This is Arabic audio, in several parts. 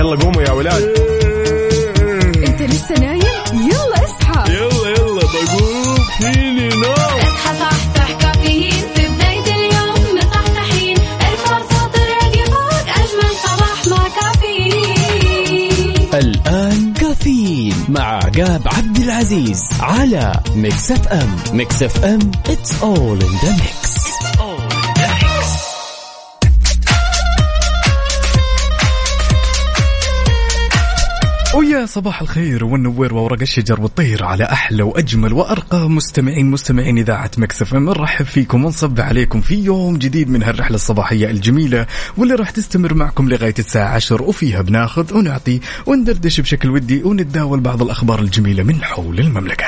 يلا قوموا يا ولاد. انت لسه نايم؟ يلا اصحى. يلا يلا بقوم. فيني نوم. اصحى صحصح كافيين. في بداية اليوم مصحصحين. الفرصة تراك فوق. أجمل صباح مع كافيين. الآن كافيين مع عقاب عبد العزيز على Mix FM. Mix FM it's all in the mix. ويا صباح الخير والنوير وورق الشجر والطير على أحلى وأجمل وأرقى مستمعين مستمعين إذاعة مكسف نرحب فيكم ونصب عليكم في يوم جديد من هالرحلة الصباحية الجميلة واللي راح تستمر معكم لغاية الساعة 10 وفيها بناخذ ونعطي وندردش بشكل ودي ونتداول بعض الأخبار الجميلة من حول المملكة.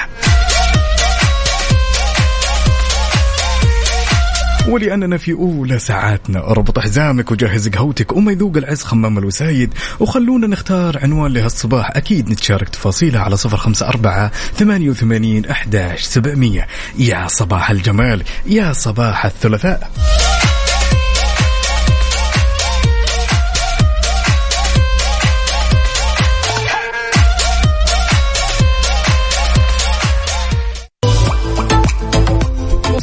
ولأننا في أولى ساعاتنا. ربط حزامك وجهز قهوتك وما يذوق العز خمام الوسايد. وخلونا نختار عنوان لهالصباح. أكيد نتشارك تفاصيلها على صفر خمسة أربعة ثمانية وثمانين أحداش سبعمية. يا صباح الجمال. يا صباح الثلاثاء.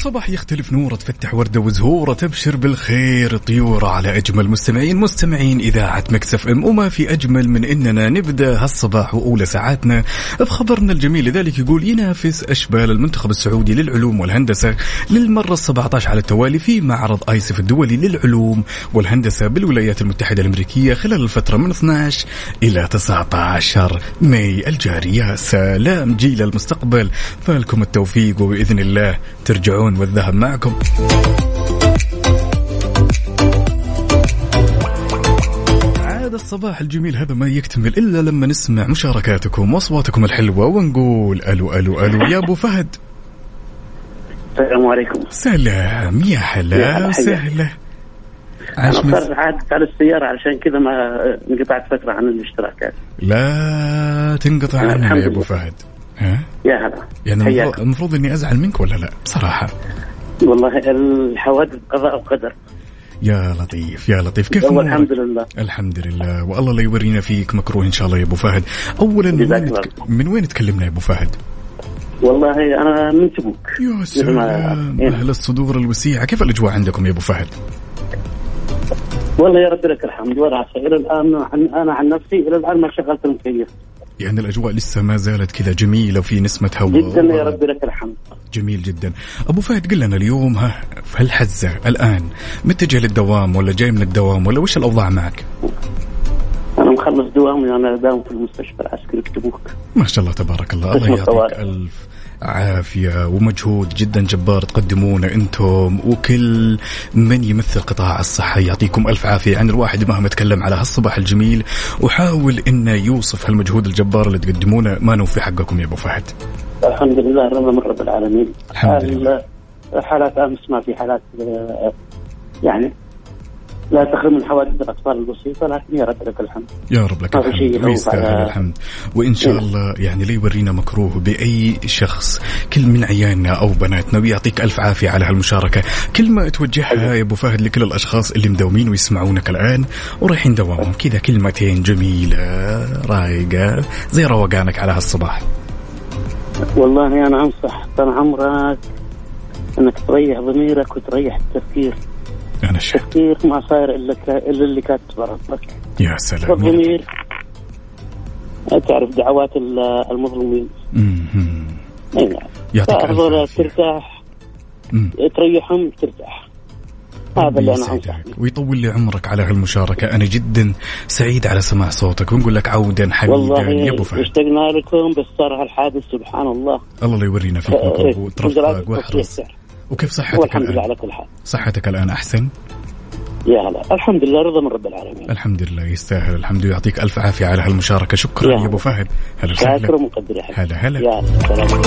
وصباح يختلف نوره تفتح ورده وزهوره تبشر بالخير طيوره على أجمل مستمعين. مستمعين إذاعة مكسف ام وما في أجمل من إننا نبدأ هالصباح وأولى ساعاتنا بخبرنا الجميل. لذلك يقول ينافس أشبال المنتخب السعودي للعلوم والهندسة للمرة ال17 على التوالي في معرض آيسف الدولي للعلوم والهندسة بالولايات المتحدة الأمريكية خلال الفترة من 12 إلى 19 ماي الجاري. يا سلام جيل المستقبل. فالكم التوفيق وبإذن الله ترجعون والذهب معكم. عاد الصباح الجميل هذا ما يكتمل إلا لما نسمع مشاركاتكم وأصواتكم الحلوة ونقول ألو ألو ألو يا أبو فهد. السلام عليكم. سلام يا هلا. وسهلا. عاش من... عادت على السيارة علشان كذا ما انقطعت فترة عن الاشتراكات. لا تنقطع عنها يا أبو. فهد. يا هلا. يعني. المفروض, إني أزعل منك ولا لا؟ بصراحه والله الحوادث قضاء وقدر. يا لطيف يا لطيف. كيف أمورك؟ الحمد لله. الحمد لله. والله لا يورينا فيك مكروه إن شاء الله يا أبو فهد. اولا من وين, تك... من وين تكلمنا يا أبو فهد؟ والله أنا من تبوك يا سلام. إيه. أهل الصدور الوسيعة. كيف الأجواء عندكم يا أبو فهد؟ والله يا رب لك الحمد والعافية. إلى الآن أنا عن نفسي إلى الآن ما شغلت المكيف يعني الأجواء لسه ما زالت كذا جميلة وفي نسمة هواء. جدا يا رب لك الحمد. جميل جدا. أبو فهد قل لنا اليوم ها في هالحزه الآن متجه للدوام ولا جاي من الدوام ولا وش الأوضاع معك؟ أنا مخلص دوامي أنا داوم في المستشفى العسكري في تبوك ما شاء الله تبارك الله. الله يعطيك. ألف. عافية ومجهود جدا جبار تقدمونه أنتم وكل من يمثل قطاع الصحة. يعطيكم ألف عافية. يعني الواحد مهما تكلم على هالصباح الجميل وحاول انه يوصف هالمجهود الجبار اللي تقدمونه. ما نوفي حقكم يا أبو فهد. الحمد لله رضا من رب العالمين. الحمد لله. حالات أمس ما في حالات آه، يعني لا تخلو من حوادث الأطفال البسيطة لكن يا رب لك الحمد. يا رب لك الحمد. ويستاهل الحمد. وإن شاء إيه. الله يعني لا يورينا مكروه بأي شخص كل من عيالنا أو بناتنا. ويعطيك ألف عافية على هالمشاركة. كلمه توجهها يا أبو فهد لكل الأشخاص اللي مداومين ويسمعونك الآن ورايحين دوامهم. كذا كلمتين جميلة رايقة زي روقانك على هالصباح. والله أنا أنصح طال عمرك إنك تريح ضميرك وتريح التفكير. أنا الشهد التفكير ما صاير إلا ك- إلا اللي كاتب ربك يا سلام. والضمير تعرف دعوات ال- المظلومين. اي نعم يعطيك ألف ترتاح. مم. تريحهم ترتاح. هذا اللي أنا. ويطول لي عمرك على هالمشاركة أنا جدا سعيد على سماع صوتك. ونقول لك عودا حميدا يا أبو فهد. اشتقنا لكم بس صار هالحادث سبحان الله. الله لا يورينا فيك وترفق وأحرص. سعر. وكيف صحتك والحمد لله على كل حال. صحتك الآن أحسن؟ يا هلا. الحمد لله رضا من رب العالمين. الحمد لله يستاهل. الحمد لله. يعطيك ألف عافية على هالمشاركة. شكرا يا يا أبو فهد. هلا شاكر ومقدر يا حبيبي. هلا هلا. يا سلام.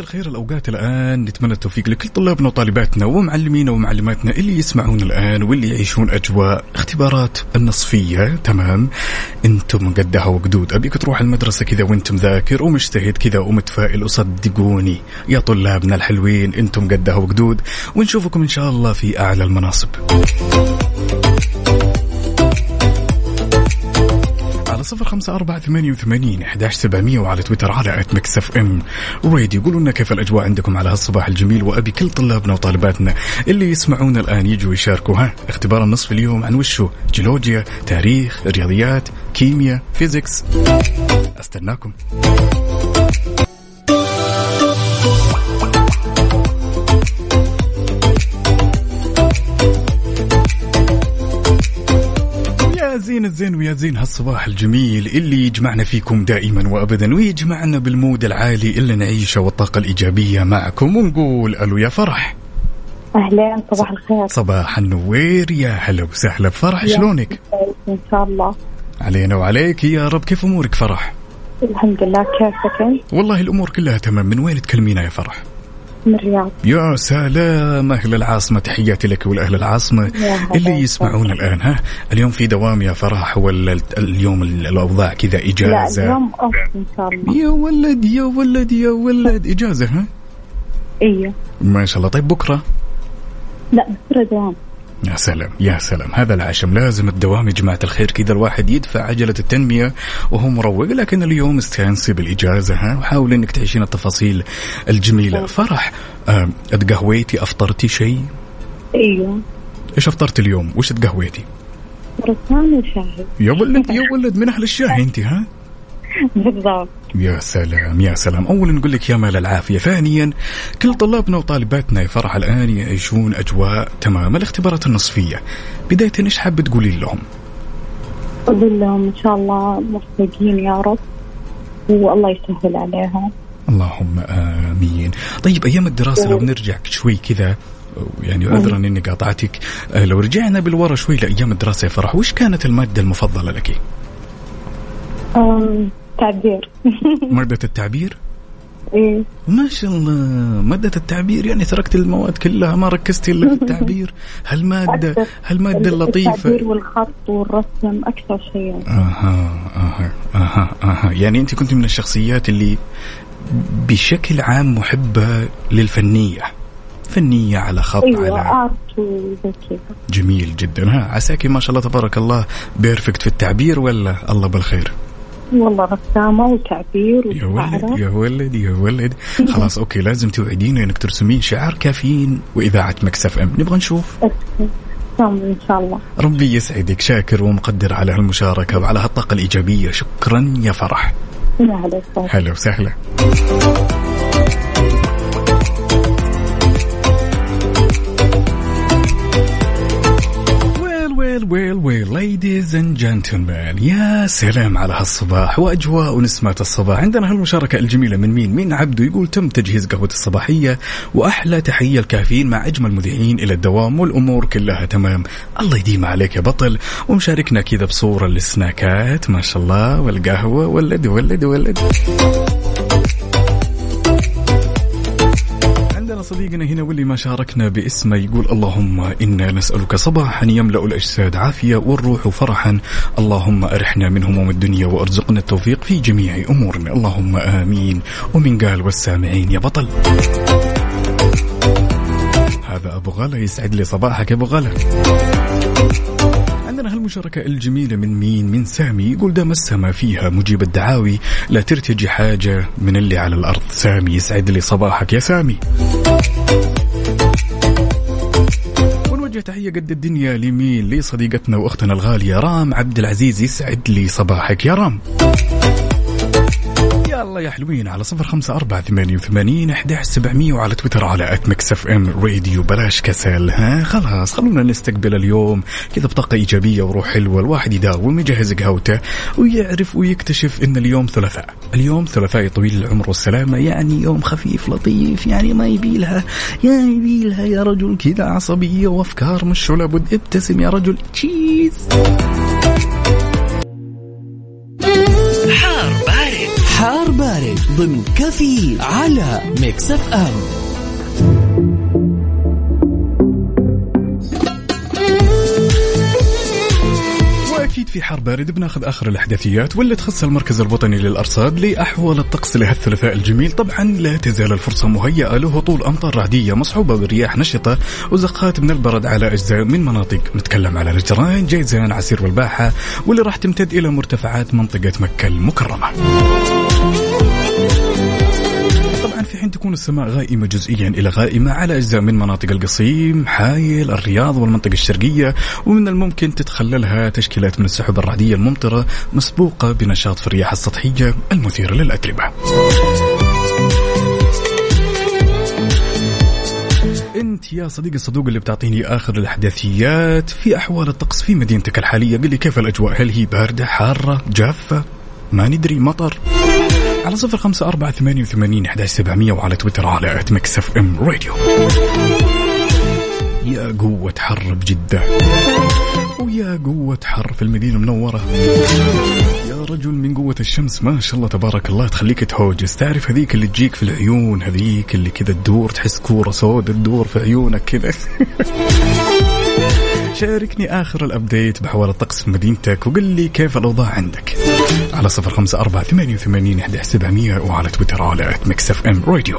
الخير الأوقات الآن نتمنى التوفيق لكل طلابنا وطالباتنا ومعلمينا ومعلماتنا اللي يسمعون الآن واللي يعيشون أجواء اختبارات النصفية. تمام. أنتم قدها وقدود أبيك تروح المدرسة كذا وأنتم ذاكر ومجتهد كذا ومتفائل. وصدقوني يا طلابنا الحلوين أنتم قدها وقدود ونشوفكم إن شاء الله في أعلى المناصب. على صفر خمسة أربعة ثمانية وثمانين أحداش سبعمية وعلى تويتر على at Mix FM Radio قولوا لنا كيف الأجواء عندكم على هالصباح الجميل وأبي كل طلابنا وطالباتنا اللي يسمعونا الآن يجوا يشاركوا. ها اختبار النصف اليوم عن وشو؟ جيولوجيا تاريخ رياضيات كيمياء physics. أستناكم. زين الزين ويا زين هالصباح الجميل اللي يجمعنا فيكم دائما وابدا ويجمعنا بال mood العالي اللي نعيشه والطاقة الإيجابية معكم ونقول ألو يا فرح اهلين صباح الخير صباح النوير يا هلا وسهلا بفرح شلونك؟ إن شاء الله علينا وعليك يا رب كيف أمورك فرح؟ الحمد لله كيفك أنت؟ والله الأمور كلها تمام من وين تكلمينا يا فرح؟ من الرياض. يا سلام أهل العاصمة تحياتي لك والأهل العاصمة. يا هلا اللي يسمعون الآن ها اليوم في دوام يا فرح ولا اليوم ال- الأوضاع كذا لا إجازة. اليوم أوف إن شاء الله. يا ولد يا ولد يا ولد إجازة ها؟ أيوه ما شاء الله. طيب بكرة؟ لا بكرة دوام. يا سلام يا سلام. هذا العشم لازم الدوام يا جماعة الخير. كذا الواحد يدفع عجلة التنمية وهو مروق لكن اليوم استانسي بالإجازة ها؟ وحاول إنك تعيشين التفاصيل الجميلة. فرح اتقهويتي؟ أفطرتي شيء؟ أيوه. إيش أفطرت اليوم؟ وش اتقهويتي؟ رسام وشاهد يا ولد يا ولد من أهل الشاي أنت ها؟ بالضبط. يا سلام يا سلام. اولا نقول لك يا مال العافية. ثانيا كل طلابنا وطالباتنا يا فرح الآن يعيشون أجواء تمام الاختبارات النصفية. بداية إيش حابة تقولين لهم؟ أقول لهم إن شاء الله موفقين يا رب والله يسهل عليهم. اللهم آمين. طيب أيام الدراسة لو نرجع شوي كذا يعني عذرا إني قاطعتك آه، لو رجعنا بالورا شوي لأيام الدراسة يا فرح وش كانت المادة المفضلة لك؟ أم، تعبير ماده التعبير؟ إيه. ما شاء الله. مادة التعبير يعني تركت المواد كلها ما ركزت إلا في التعبير. هالمادة هالمادة اللطيفة التعبير والخط والرسم أكثر شيء أها أها أها أها. يعني أنت كنت من الشخصيات اللي بشكل عام محبة للفنية. فنية على خط أيوه على ارت وزي كذا. جميل جدا. ها عساكي ما شاء الله تبارك الله perfect في التعبير ولا الله بالخير؟ والله رسامة وتعبير يا ولد يا ولد يا ولد. خلاص okay لازم توعدينا انك ترسمين شعار كافيين وإذاعة Mix FM. نبغى نشوف. إن شاء الله. ربي يسعدك شاكر ومقدر على هالمشاركة وعلى هالطاقة الإيجابية. شكرا يا فرح. هلا وسهلا. ويل ويل ويل. Ladies and gentlemen يا سلام على هالصباح وأجواء ونسمات الصباح. عندنا هالمشاركة الجميلة من مين؟ مين عبده يقول تم تجهيز قهوة الصباحية وأحلى تحية الكافيين مع أجمل مذيعين إلى الدوام والأمور كلها تمام. الله يديم عليك يا بطل. ومشاركنا كذا بصورة للسناكات ما شاء الله والقهوة ولد ولد ولد عندنا صديقنا هنا واللي ما شاركنا باسمه يقول اللهم إنا نسألك صباحا يملأ الأجساد عافية والروح فرحا. اللهم أرحنا من هموم الدنيا وأرزقنا التوفيق في جميع أمورنا. اللهم آمين. ومن قال والسامعين يا بطل. هذا أبو غلا يسعد لي صباحك يا أبو غلا عندنا هالمشاركة الجميلة من مين؟ من سامي يقول دام السما فيها مجيب الدعاوي لا ترتجي حاجة من اللي على الأرض سامي يسعد لي صباحك يا سامي ونوجه تحية قد الدنيا لمين؟ لصديقتنا وأختنا الغالية رام عبد العزيز يسعد لي صباحك يا رام يلا يا حلوين على صفر خمسة أربعة ثمانية وثمانين أحد سبعمية وعلى تويتر على at Mix FM Radio بلاش كسل ها؟ خلاص خلونا نستقبل اليوم. كذا بطاقة إيجابية وروح حلوة الواحد يداوم يجهز قهوته ويعرف ويكتشف إن اليوم ثلاثاء. اليوم ثلاثاء طويل العمر والسلامة يعني يوم خفيف لطيف يعني ما يبيلها يا يبيلها يا رجل كذا عصبية وأفكار مش لابد ابتسم يا رجل cheese. حار بارد ضمن كافيين على Mix FM. وأكيد في حار بارد بناخذ آخر الأحداثيات واللي تخص المركز الوطني للأرصاد لأحوال الطقس لهالثلاثاء الجميل. طبعا لا تزال الفرصة مهيئة لهطول أمطار رعدية مصحوبة برياح نشطة وزقات من البرد على أجزاء من مناطق. نتكلم على نجران جيزان عسير والباحة واللي راح تمتد إلى مرتفعات منطقة مكة المكرمة. تكون السماء غائمة جزئيا إلى غائمة على أجزاء من مناطق القصيم حايل الرياض والمنطقة الشرقية ومن الممكن تتخللها تشكيلات من السحب الرعدية الممطرة مسبوقة بنشاط في الرياح السطحية المثيرة للأتربة أنت يا صديقي الصدوق اللي بتعطيني آخر الأحداثيات في أحوال الطقس في مدينتك الحالية قل لي كيف الأجواء؟ هل هي باردة حارة جافة؟ ما ندري مطر؟ على صفر خمسة أربعة ثمانية وثمانين أحداش سبعمية وعلى تويتر على أت مكسف إم راديو. يا قوة حر بجدة ويا قوة حر في المدينة المنورة. يا رجل من قوة الشمس ما شاء الله تبارك الله تخليك تهوجس. تعرف هذيك اللي تجيك في العيون هذيك اللي كذا تدور تحس كورة سودة تدور في عيونك كذا. شاركني آخر ال update بأحوال الطقس في مدينتك وقل لي كيف الأوضاع عندك. على صفر خمسة أربعة ثمانية وثمانين أحد سبعمية وعلى تويتر على at Mix FM Radio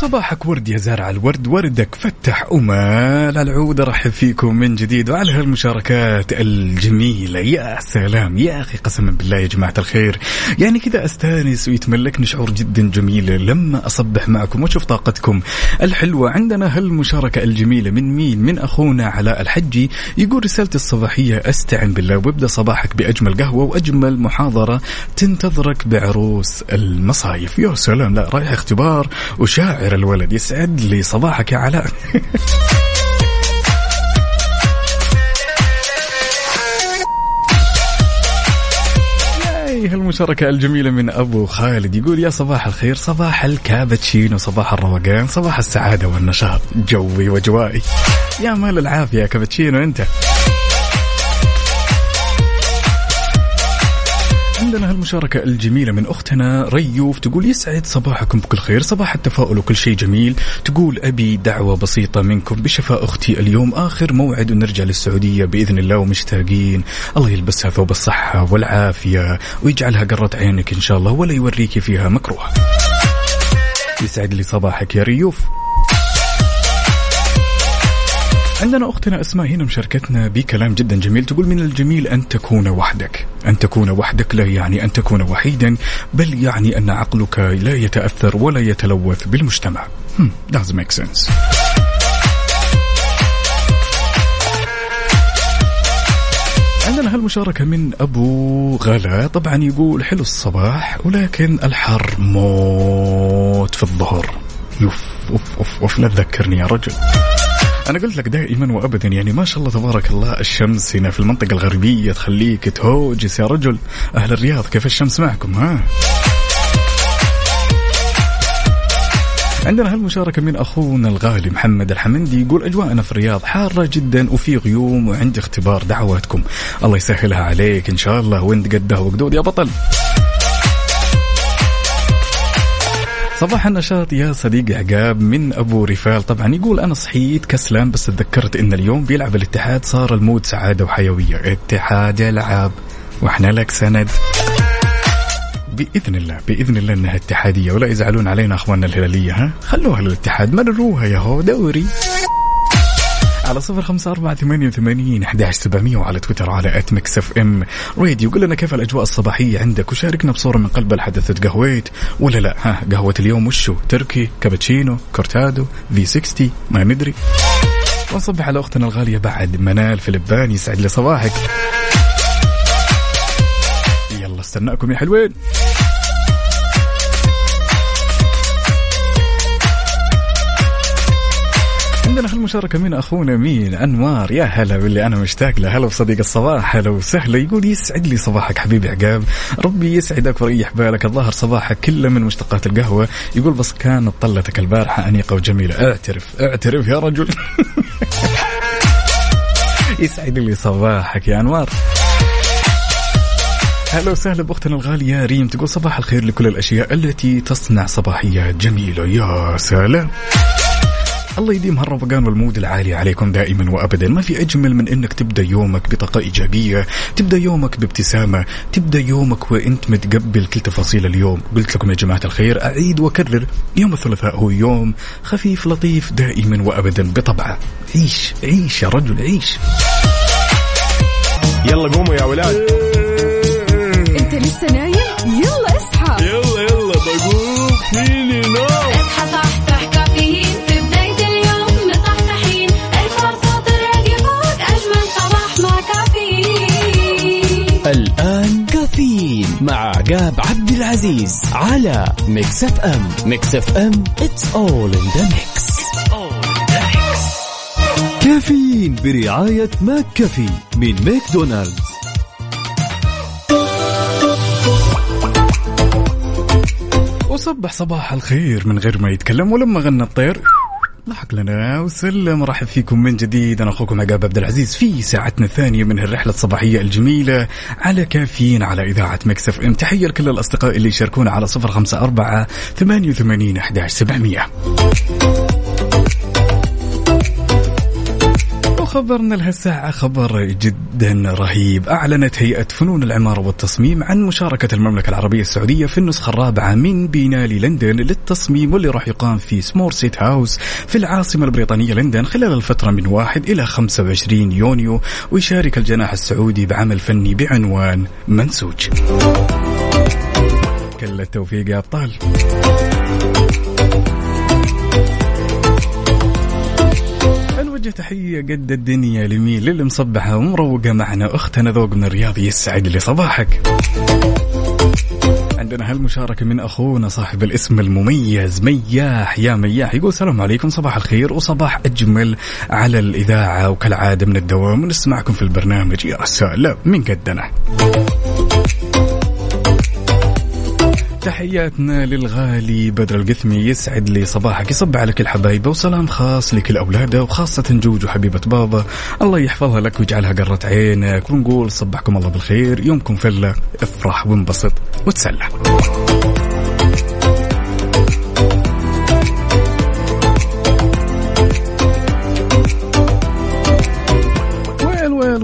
وصباحك ورد يا زارع الورد وردك فتح أمال العود أرحب فيكم من جديد وعلى هالمشاركات الجميلة. يا سلام يا أخي قسما بالله يا جماعة الخير. يعني كذا أستانس ويتملكني شعور جدا جميل لما أصبح معكم وأشوف طاقتكم الحلوة. عندنا هالمشاركة الجميلة من مين؟ من أخونا علاء الحجي يقول رسالتي الصباحية أستعن بالله وابدأ صباحك بأجمل قهوة وأجمل محاضرة تنتظرك بعروس المصايف. يا سلام لا رايح اختبار وشاعر. الولد يسعد لي صباحك يا علاء. هالمشاركة الجميلة من أبو خالد يقول يا صباح الخير صباح الكابتشينو صباح الروقان صباح السعادة والنشاط جوي وجوائي. يا مال العافية يا كابتشينو أنت. عندنا هالمشاركة الجميلة من أختنا ريوف تقول يسعد صباحكم بكل خير. صباح التفاؤل وكل شيء جميل. تقول أبي دعوة بسيطة منكم بشفاء أختي اليوم. آخر موعد ونرجع للسعودية بإذن الله ومشتاقين. الله يلبسها ثوب الصحة والعافية ويجعلها قرة عينك إن شاء الله ولا يوريك فيها مكروه. يسعد لي صباحك يا ريوف. عندنا أختنا أسماء هنا مشاركتنا بكلام جدا جميل. تقول من الجميل أن تكون وحدك. أن تكون وحدك لا يعني أن تكون وحيدا بل يعني أن عقلك لا يتأثر ولا يتلوث بالمجتمع. hmm, doesn't make sense. عندنا هالمشاركة من أبو غلا. طبعا يقول حلو الصباح ولكن الحر موت في الظهر. يوف أوف أوف أوف لا تذكرني يا رجل. أنا قلت لك دائما وابدا. يعني ما شاء الله تبارك الله الشمس هنا في المنطقة الغربية تخليك تهوجس يا رجل. أهل الرياض كيف الشمس معكم ها؟ عندنا هالمشاركة من أخونا الغالي محمد الحمندي يقول أجواءنا في الرياض حارة جدا وفي غيوم وعندي اختبار دعواتكم. الله يسهلها عليك إن شاء الله. وانت قدها وقدود يا بطل؟ صباح النشاط يا صديقي عقاب من أبو رفال. طبعا يقول أنا صحيت كسلان بس تذكرت إن اليوم بيلعب الاتحاد صار المود سعادة وحيوية. اتحاد يلعب وإحنا لك سند. بإذن الله بإذن الله إنها اتحادية ولا يزعلون علينا أخواننا الهلالية ها؟ خلوها للاتحاد. مرروها يا هو دوري. على صفر خمسة أربعة ثمانية وثمانين أحداش سبعمية وعلى تويتر على at Mix FM Radio قول لنا كيف الأجواء الصباحية عندك وشاركنا بصورة من قلب الحدث تقهويت ولا لا؟ ها قهوة اليوم وشو تركي كابتشينو كورتادو V60 ما ندري. ونصبح على أختنا الغالية بعد منال فلباني يسعد لي صباحك. يلا استناكم يا حلوين. عندنا في المشاركة من أخونا مين؟ أنوار. يا هلا باللي أنا مشتاق له. هلا بصديق الصباح هلا وسهلا. يقول يسعد لي صباحك حبيبي عقاب. ربي يسعدك ويريح بالك. الظاهر صباحك كله من مشتقات القهوة. يقول بس كانت طلتك البارحة أنيقة وجميلة. اعترف اعترف يا رجل. يسعد لي صباحك يا أنوار. هلا وسهلا بأختنا الغالية ريم. تقول صباح الخير لكل الأشياء التي تصنع صباحيات جميلة. يا سلام. الله يديم هالروقان والمود العالي عليكم دائما وابدا. ما في أجمل من إنك تبدأ يومك بطاقة إيجابية تبدأ يومك بابتسامة تبدأ يومك وإنت متقبل كل تفاصيل اليوم. قلت لكم يا جماعة الخير أعيد وأكرر يوم الثلاثاء هو يوم خفيف لطيف دائما وابدا. بطبعه عيش عيش يا رجل عيش. يلا قوموا يا ولاد. أنت لسه نايم؟ يلا اصحى. يلا يلا بقوم. فيني نوم. اصحى مع عقاب عبد العزيز على Mix FM Mix FM it's all in the mix. كافيين برعاية McCafé من ماكدونالدز. وصبح صباح الخير من غير ما يتكلم ولما غنى الطير. ضحك لنا وسلم. رحب فيكم من جديد. أنا أخوكم عقاب عبد العزيز في ساعتنا الثانية من الرحله الصباحية الجميلة على كافيين على إذاعة Mix FM. تحية لكل الأصدقاء اللي يشاركونا على 054 88 11700 وخبرنا لهالساعة خبر جدا رهيب. أعلنت هيئة فنون العمارة والتصميم عن مشاركة المملكة العربية السعودية في النسخة الرابعة من بينالي لندن للتصميم واللي راح يقام في Somerset House في العاصمة البريطانية لندن خلال الفترة من 1 إلى 25 يونيو ويشارك الجناح السعودي بعمل فني بعنوان منسوج. كل التوفيق يا أبطال. نوجه تحية قد الدنيا لمين للي مصبحة ومروقة معنا. أختنا ذوق من الرياض يسعد لي صباحك. عندنا هالمشاركة من أخونا صاحب الاسم المميز مياح. يا مياح يقول السلام عليكم. صباح الخير وصباح أجمل على الإذاعة وكالعادة من الدوام. ونسمعكم في البرنامج. يا سلام من قدنا. تحياتنا للغالي بدر القثمي يسعد لي صباحك يصب على كل حبايبه وسلام خاص لكل أولاده وخاصة جوجو حبيبة بابا. الله يحفظها لك ويجعلها قرة عينك ونقول صبحكم الله بالخير يومكم فلة افرح وانبسط وتسلى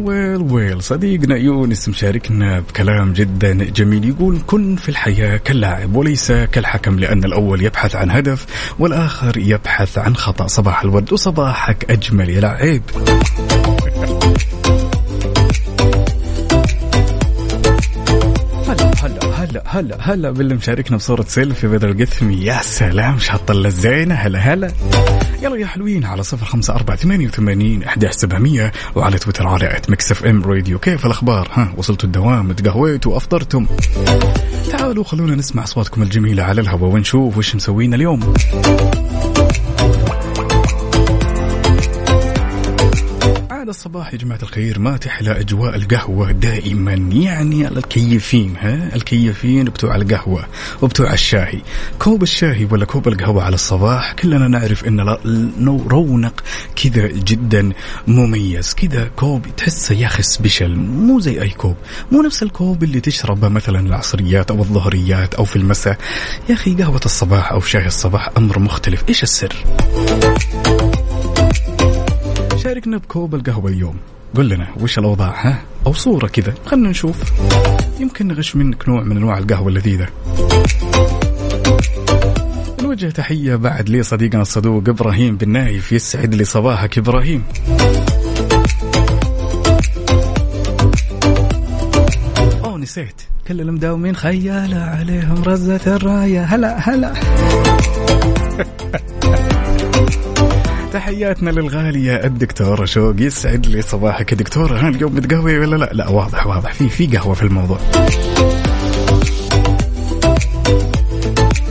ويل ويل. صديقنا يونس مشاركنا بكلام جدا جميل. يقول كن في الحياة كاللاعب وليس كالحكم لأن الأول يبحث عن هدف والآخر يبحث عن خطأ. صباح الورد وصباحك أجمل يا لاعب هلا هلا هلا باللي مشاركنا بصورة سيلفي بدر القثمي يا سلام شط الزينة هلا هلا. يلا يا حلوين على صفر خمسة أربعة ثمانية وثمانين أحد سبعمية وعلى تويتر على at Mix FM Radio كيف الأخبار؟ ها وصلتوا الدوام تقهويتوا وأفطرتم تعالوا خلونا نسمع أصواتكم الجميلة على الهواء ونشوف وش مسوين اليوم. عاد الصباح يا جماعة الخير ما تحلى أجواء القهوة دائما. يعني الكيفين ها؟ الكيفين بتوع القهوة وبتوع الشاهي. كوب الشاهي ولا كوب القهوة على الصباح كلنا نعرف له رونق كذا جدا مميز. كذا كوب تحسه يا أخي special مو زي أي كوب. مو نفس الكوب اللي تشربه مثلا العصريات أو الظهريات أو في المساء. يا أخي قهوة الصباح أو شاي الصباح أمر مختلف. إيش السر؟ شاركنا بكوب القهوة اليوم. قل لنا وش الأوضاع ها؟ أو صورة كذا. خلنا نشوف. يمكن نغش منك نوع من أنواع القهوة اللذيذة. نوجه تحية بعد لي صديقنا الصدوق إبراهيم بن نايف يسعد لي صباحك إبراهيم. أوه نسيت. كل المداومين خيالة عليهم رزة الراية. هلا هلا. تحياتنا للغالية الدكتورة شوق يسعد لي صباحك. يا دكتورة ها اليوم متقهوي ولا لا؟ لا واضح واضح. في في قهوة في الموضوع.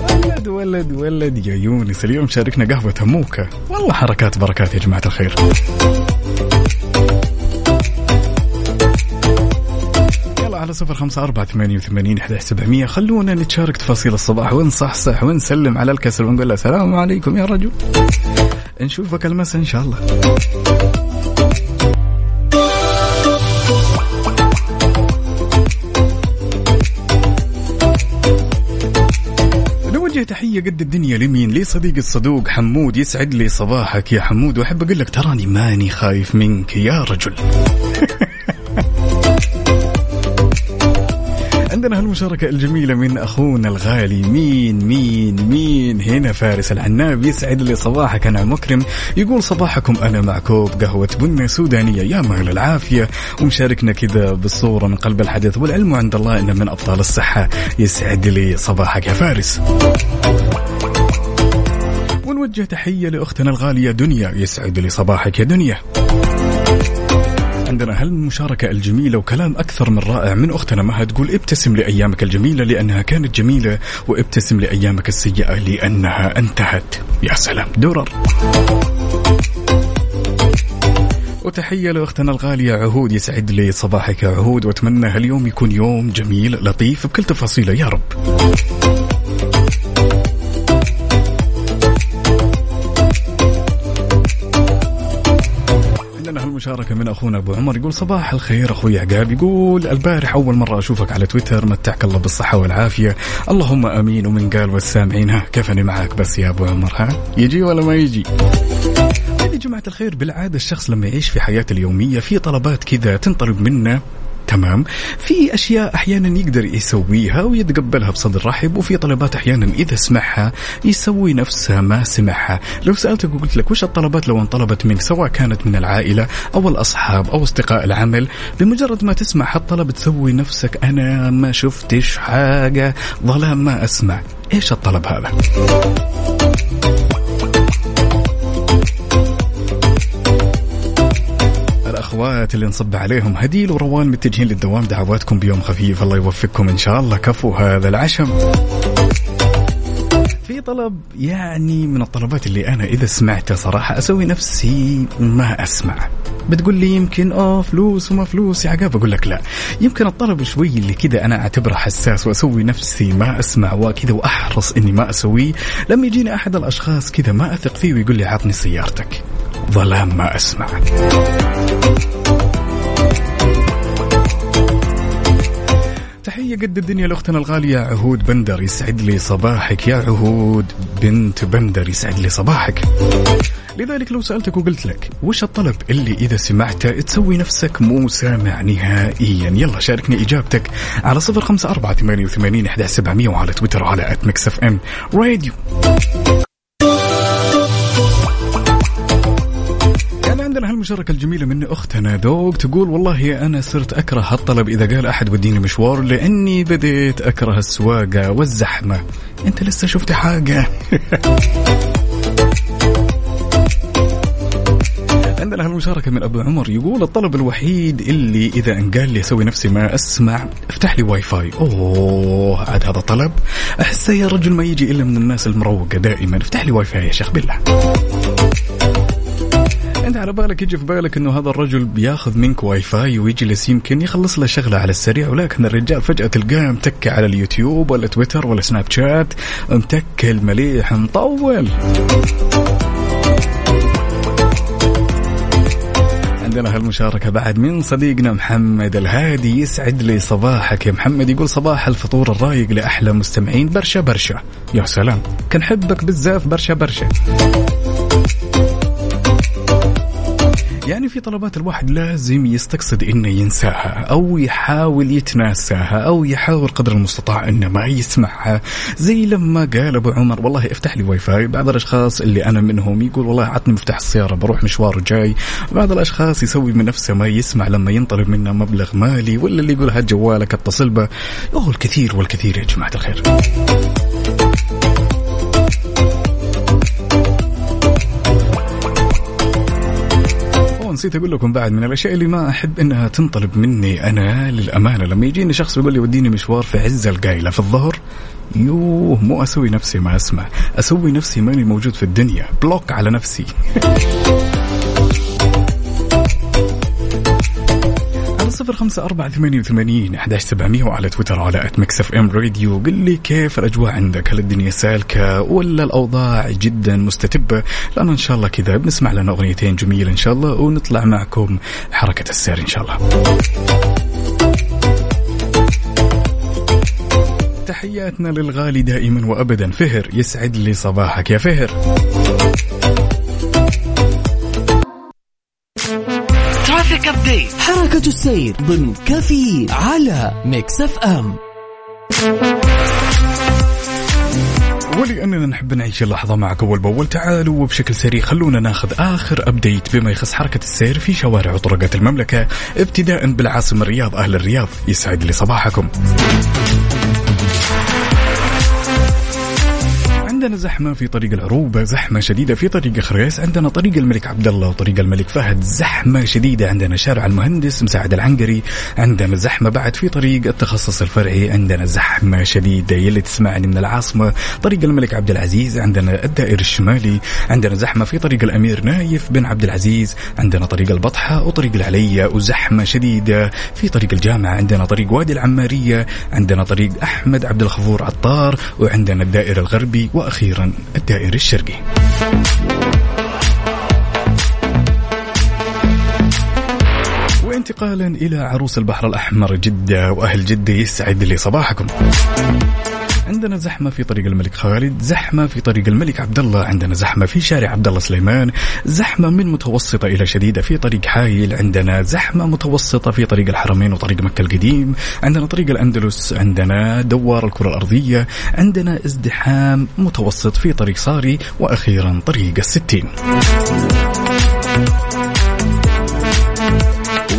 ولد ولد ولد يا يونس اليوم شاركنا قهوة موكا والله حركات بركات يا جماعة الخير. على صفر خمسة أربعة ثمانية وثمانين أحد سبعمية. خلونا نتشارك تفاصيل الصباح ونصحصح ونسلم على الكسل ونقول له السلام عليكم يا رجل. نشوفك المساء إن شاء الله. نوجه تحية قد الدنيا لمين؟ لصديقي الصدوق حمود يسعد لي صباحك يا حمود. وأحب أقول لك تراني ماني خايف منك يا رجل. عندنا هالمشاركة الجميلة من أخونا الغالي. مين مين مين؟ هنا فارس العناب يسعد لي صباحك أنا مكرم. يقول صباحكم أنا مع كوب قهوة بنة سودانية. يا مال العافية. ومشاركنا كذا بالصورة من قلب الحدث والعلم عند الله إنه من أبطال الصحة. يسعد لي صباحك يا فارس. ونوجه تحية لأختنا الغالية دنيا. يسعد لي صباحك يا دنيا. عندنا هالمشاركة الجميلة وكلام أكثر من رائع من أختنا مها تقول ابتسم لأيامك الجميلة لأنها كانت جميلة وابتسم لأيامك السيئة لأنها انتهت. يا سلام. درر وتحية لأختنا الغالية عهود يسعد لي صباحك يا عهود وأتمنى هاليوم يكون يوم جميل لطيف بكل تفاصيله. يا رب. هالمشاركة من أخونا أبو عمر يقول صباح الخير أخوي عقاب يقول البارح أول مرة أشوفك على تويتر متعك الله بالصحة والعافية. اللهم أمين ومن قال والسامعين ها كفني معك بس يا أبو عمر ها؟ يجي ولا ما يجي؟ يا جماعة الخير بالعادة الشخص لما يعيش في حياته اليومية في طلبات كذا تنطلب منه تمام. في أشياء أحيانا يقدر يسويها ويتقبلها بصدر رحب وفي طلبات أحيانا إذا سمعها يسوي نفسها ما سمعها لو سألتك وقلت لك وش الطلبات لو انطلبت منك سواء كانت من العائلة أو الأصحاب أو أصدقاء العمل بمجرد ما تسمع هالطلب تسوي نفسك أنا ما شفتش حاجة ظلام ما أسمع. إيش الطلب هذا؟ الأخوات اللي نصب عليهم هديل وروان متجهين للدوام. دعواتكم بيوم خفيف. الله يوفقكم إن شاء الله. كفو هذا العشم. في طلب يعني من الطلبات اللي أنا إذا سمعته صراحة أسوي نفسي ما أسمع. بتقول لي يمكن آه فلوس وما فلوس. يا عقاب أقول لك لا. يمكن الطلب شوي اللي كذا أنا أعتبره حساس وأسوي نفسي ما أسمع وكذا وأحرص إني ما اسويه لما يجيني أحد الأشخاص كذا ما أثق فيه ويقول لي عطني سيارتك. ظلام ما اسمع تحية قد الدنيا لأختنا الغالية عهود بندر يسعد لي صباحك يا عهود بنت بندر يسعد لي صباحك. لذلك لو سألتك وقلت لك وش الطلب اللي إذا سمعته تسوي نفسك مو سامع نهائيا؟ يلا شاركني إجابتك على صفر خمسة أربعة ثمانية وثمانين وعلى تويتر وعلى at Mix FM Radio عندنا هالمشاركة الجميلة من أختنا ذوق تقول والله أنا صرت أكره هالطلب إذا قال أحد وديني مشوار لأني بديت أكره السواقة والزحمة. أنت لسه شفت حاجة؟ عندنا هالمشاركة من أبو عمر يقول الطلب الوحيد اللي إذا انقال لي أسوي نفسي ما أسمع افتح لي واي فاي. أوه عاد هذا طلب. أحسه يا رجل ما يجي إلا من الناس المروقة دائما. افتح لي واي فاي يا شيخ بالله. على بالك يجي في بالك إنه هذا الرجل بياخذ منك واي فاي ويجلس يمكن يخلص له شغلة على السريع ولكن الرجال فجأة تلقاه متكي على اليوتيوب ولا تويتر ولا سناب شات متكي المليح مطول. عندنا هالمشاركة بعد من صديقنا محمد الهادي يسعد لي صباحك يا محمد. يقول صباح الفطور الرايق لأحلى مستمعين برشا برشا. يا سلام. كنحبك بزاف برشا برشا. يعني في طلبات الواحد لازم يستقصد إنه ينساها أو يحاول يتناساها أو يحاول قدر المستطاع إنه ما يسمعها. زي لما قال أبو عمر والله افتح لي واي فاي بعض الأشخاص اللي أنا منهم يقول والله عطني مفتاح السيارة بروح مشوار جاي. بعض الأشخاص يسوي من نفسه ما يسمع لما ينطلب منه مبلغ مالي ولا اللي يقول هات جوالك اتصل به. الكثير والكثير يا جماعة الخير. نسيت أقول لكم بعد من الأشياء اللي ما أحب أنها تنطلب مني أنا للأمانة. لما يجيني شخص يقول لي وديني مشوار في عز القايلة في الظهر يوه مو أسوي نفسي ما اسمع أسوي نفسي ماني موجود في الدنيا. block على نفسي. صفر خمسة أربعة ثمانية وثمانين أحداش سبعمية وعلى تويتر وعلى at Mix FM Radio. قل لي كيف الأجواء عندك؟ هل الدنيا سالكة ولا الأوضاع جدا مستتبة؟ لأن إن شاء الله كذا بنسمع لنا أغنيتين جميلة إن شاء الله ونطلع معكم حركة السير إن شاء الله. تحياتنا للغالي دائما وابدا. فهر يسعد لي صباحك يا فهر. update حركة السير ضمن كفي على Mix FM. ولأننا نحب نعيش اللحظة معك أول بأول تعالوا وبشكل سريع خلونا ناخذ آخر update بما يخص حركة السير في شوارع وطرقات المملكة ابتداء بالعاصمة الرياض أهل الرياض يسعد لي صباحكم. عندنا زحمة في طريق العروبة زحمة شديدة في طريق خريس عندنا طريق الملك عبد الله وطريق الملك فهد زحمة شديدة عندنا شارع المهندس مساعد العنقري عندنا زحمة بعد في طريق التخصص الفرعي عندنا زحمة شديدة يلي تسمعني من العاصمة طريق الملك عبد العزيز عندنا الدائر الشمالي عندنا زحمة في طريق الأمير نايف بن عبد العزيز عندنا طريق البطحة وطريق العلية وزحمة شديدة في طريق الجامعة عندنا طريق وادي العمارية عندنا طريق أحمد عبد الغفور عطار وعندنا الدائر الغربي وأخيرا الدائر الشرقي. وانتقالا إلى عروس البحر الأحمر جدة وأهل جدة يسعد لي صباحكم عندنا زحمة في طريق الملك خالد، زحمة في طريق الملك عبد الله، عندنا زحمة في شارع عبد الله سليمان، زحمة من متوسطة إلى شديدة في طريق حايل، عندنا زحمة متوسطة في طريق الحرمين وطريق مكة القديم، عندنا طريق الأندلس، عندنا دوار الكرة الأرضية، عندنا ازدحام متوسط في طريق صاري، وأخيرا طريق الستين.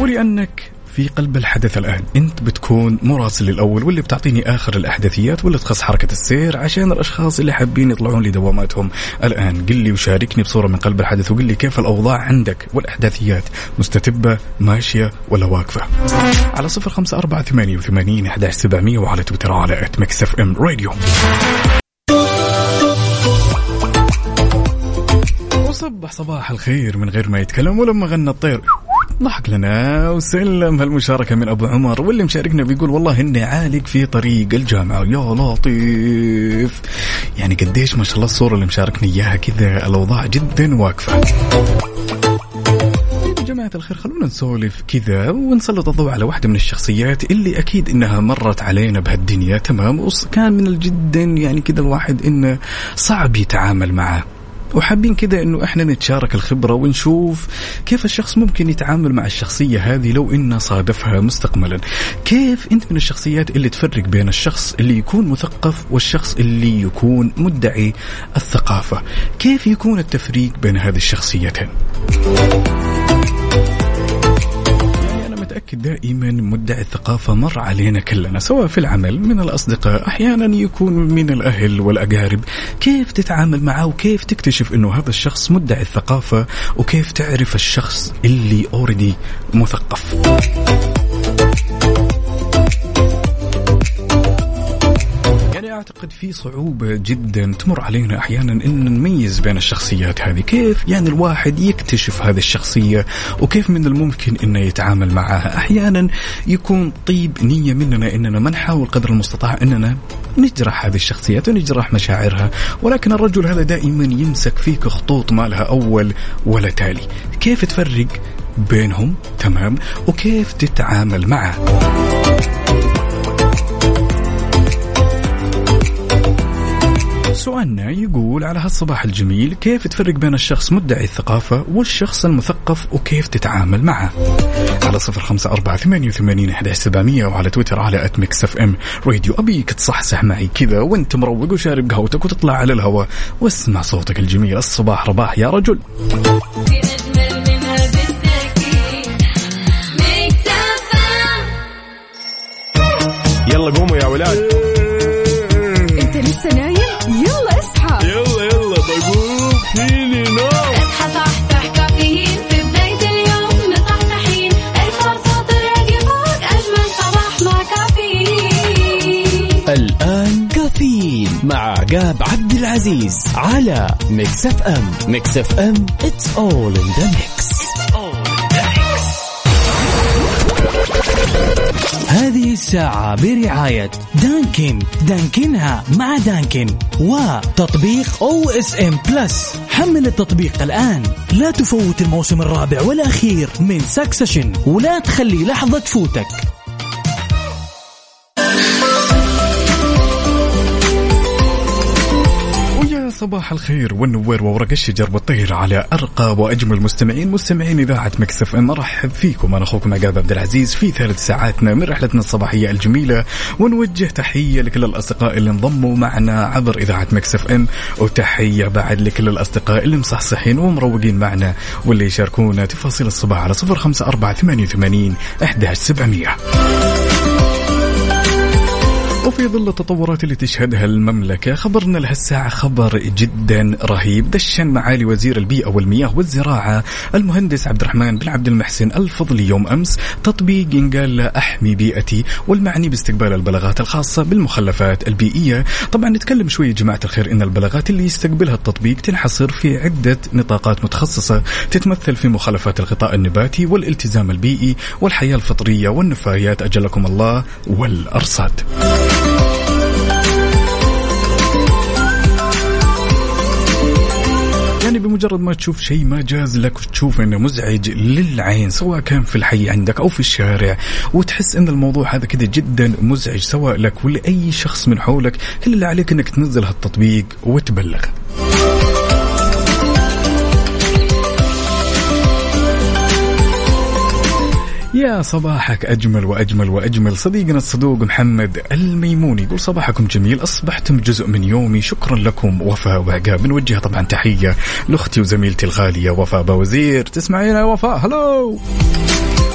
ولأنك في قلب الحدث الآن. أنت بتكون مراسل الأول واللي بتعطيني آخر الأحداثيات واللي تخص حركة السير عشان الأشخاص اللي حابين يطلعون لدواماتهم. الآن قل لي وشاركني بصورة من قلب الحدث وقل لي كيف الأوضاع عندك والأحداثيات. مستتبة ماشية ولا واقفة؟ على صفر خمسة أربعة ثمانية وثمانين أحداش سبعمية وعلى تويتر على at Mix FM Radio. وصبح صباح الخير من غير ما يتكلم ولما غنى الطير. ضحك لنا وسلم هالمشاركة من أبو عمر واللي مشاركنا بيقول والله إني عالق في طريق الجامعة يا لطيف. يعني قديش ما شاء الله الصورة اللي مشاركني إياها كذا الأوضاع جدا واقفة. يا جماعة الخير خلونا نسولف كذا ونسلط الضوء على واحدة من الشخصيات اللي أكيد إنها مرت علينا بهالدنيا تمام؟ وكان من الجدا يعني كذا الواحد إنه صعب يتعامل معه. وحابين كذا إنه إحنا نتشارك الخبرة ونشوف كيف الشخص ممكن يتعامل مع الشخصية هذه لو إنه صادفها مستقبلا. كيف أنت من الشخصيات اللي تفرق بين الشخص اللي يكون مثقف والشخص اللي يكون مدعي الثقافة؟ كيف يكون التفريق بين هذه الشخصيتين؟ متأكد دائما مدعي الثقافة مر علينا كلنا سواء في العمل من الأصدقاء أحيانا يكون من الأهل والأقارب. كيف تتعامل معه وكيف تكتشف أنه هذا الشخص مدعي الثقافة وكيف تعرف الشخص اللي أوريدي مثقف؟ أعتقد في صعوبة جدا تمر علينا أحيانا إن نميز بين الشخصيات هذه، كيف يعني الواحد يكتشف هذه الشخصية؟ وكيف من الممكن إنه يتعامل معها، أحيانا يكون طيب نية مننا إننا ما نحاول قدر المستطاع إننا نجرح هذه الشخصيات ونجرح مشاعرها، ولكن الرجل هذا دائما يمسك فيك خطوط ما لها أول ولا تالي، كيف تفرق بينهم؟ تمام. وكيف تتعامل معه؟ سؤالنا يقول على هالصباح الجميل كيف تفرق بين الشخص مدعي الثقافة والشخص المثقف وكيف تتعامل معه؟ على صفر خمسة أربعة ثمانية وثمانين سبعمية وعلى تويتر على at Mix FM Radio أبيك تصحصح معي كذا وأنت مروق وشارب قهوتك وتطلع على الهواء واسمع صوتك الجميل الصباح رباح يا رجل. يلا قوموا يا ولاد. مع عقاب عبد العزيز على Mix FM Mix FM it's all in the mix. هذه الساعة برعاية Dunkin'. دانكنها مع Dunkin'. وتطبيق OSN Plus حمل التطبيق الآن. لا تفوت الموسم الرابع والأخير من Succession ولا تخلي لحظة تفوتك. صباح الخير والنوير وورق الشجر والطير على أرقى وأجمل مستمعين مستمعين إذاعة Mix FM ارحب فيكم. أنا أخوكم عقاب عبد العزيز في ثالث ساعاتنا من رحلتنا الصباحية الجميلة ونوجه تحية لكل الأصدقاء اللي انضموا معنا عبر إذاعة مكسف ان وتحية بعد لكل الأصدقاء اللي مصحصحين ومروقين معنا واللي يشاركونا تفاصيل الصباح على 054 88 11700 وفي ظل التطورات اللي تشهدها المملكة خبرنا لهالساعة خبر جدا رهيب. دشن معالي وزير البيئة والمياه والزراعة المهندس عبد الرحمن بن عبد المحسن الفضلي يوم أمس تطبيق له أحمي بيئتي والمعني باستقبال البلاغات الخاصة بالمخلفات البيئية. طبعا نتكلم شوية جماعة الخير إن البلاغات اللي يستقبلها التطبيق تنحصر في عدة نطاقات متخصصة تتمثل في مخالفات الغطاء النباتي والالتزام البيئي والحياة الفطرية والنفايات. أجلكم الله والأرصاد. يعني بمجرد ما تشوف شيء ما جاز لك وتشوف إنه مزعج للعين سواء كان في الحي عندك أو في الشارع وتحس إن الموضوع هذا كذا جدا مزعج سواء لك ولأي شخص من حولك كل اللي عليك إنك تنزل هالتطبيق وتبلغ. يا صباحك أجمل وأجمل وأجمل. صديقنا الصدوق محمد الميموني يقول صباحكم جميل. أصبحتم جزء من يومي. شكرا لكم. وفاء وعقاب نوجه طبعا تحية لأختي وزميلتي الغالية وفاء بوزير تسمعينا يا وفاء. هلو!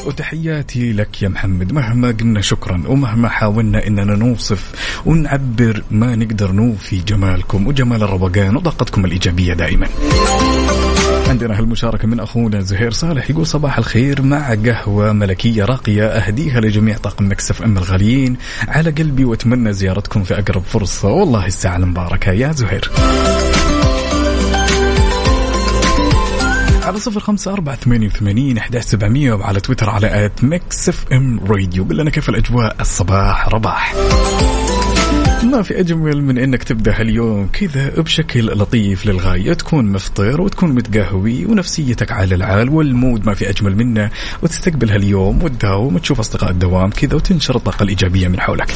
وتحياتي لك يا محمد. مهما قلنا شكرا ومهما حاولنا إننا نوصف ونعبر ما نقدر نوفي جمالكم وجمال الروقان وطاقتكم الإيجابية دائما. عندنا هالمشاركة من أخونا زهير صالح يقول صباح الخير مع قهوة ملكية راقية أهديها لجميع طاقم مكسف أم الغاليين. على قلبي وأتمنى زيارتكم في أقرب فرصة. والله الساعة المباركة. يا زهير. على صفر خمسة أربعة ثمانية وثمانين أحداش سبعمية وعلى تويتر على at Mix FM Radio. قل لنا كيف الأجواء. الصباح رباح. ما في أجمل من أنك تبدأ هاليوم كذا بشكل لطيف للغاية تكون مفطر وتكون متقهوي ونفسيتك على العال وال mood ما في أجمل منه وتستقبل هاليوم وتداوم وتشوف أصدقاء الدوام كذا وتنشر الطاقة الإيجابية من حولك.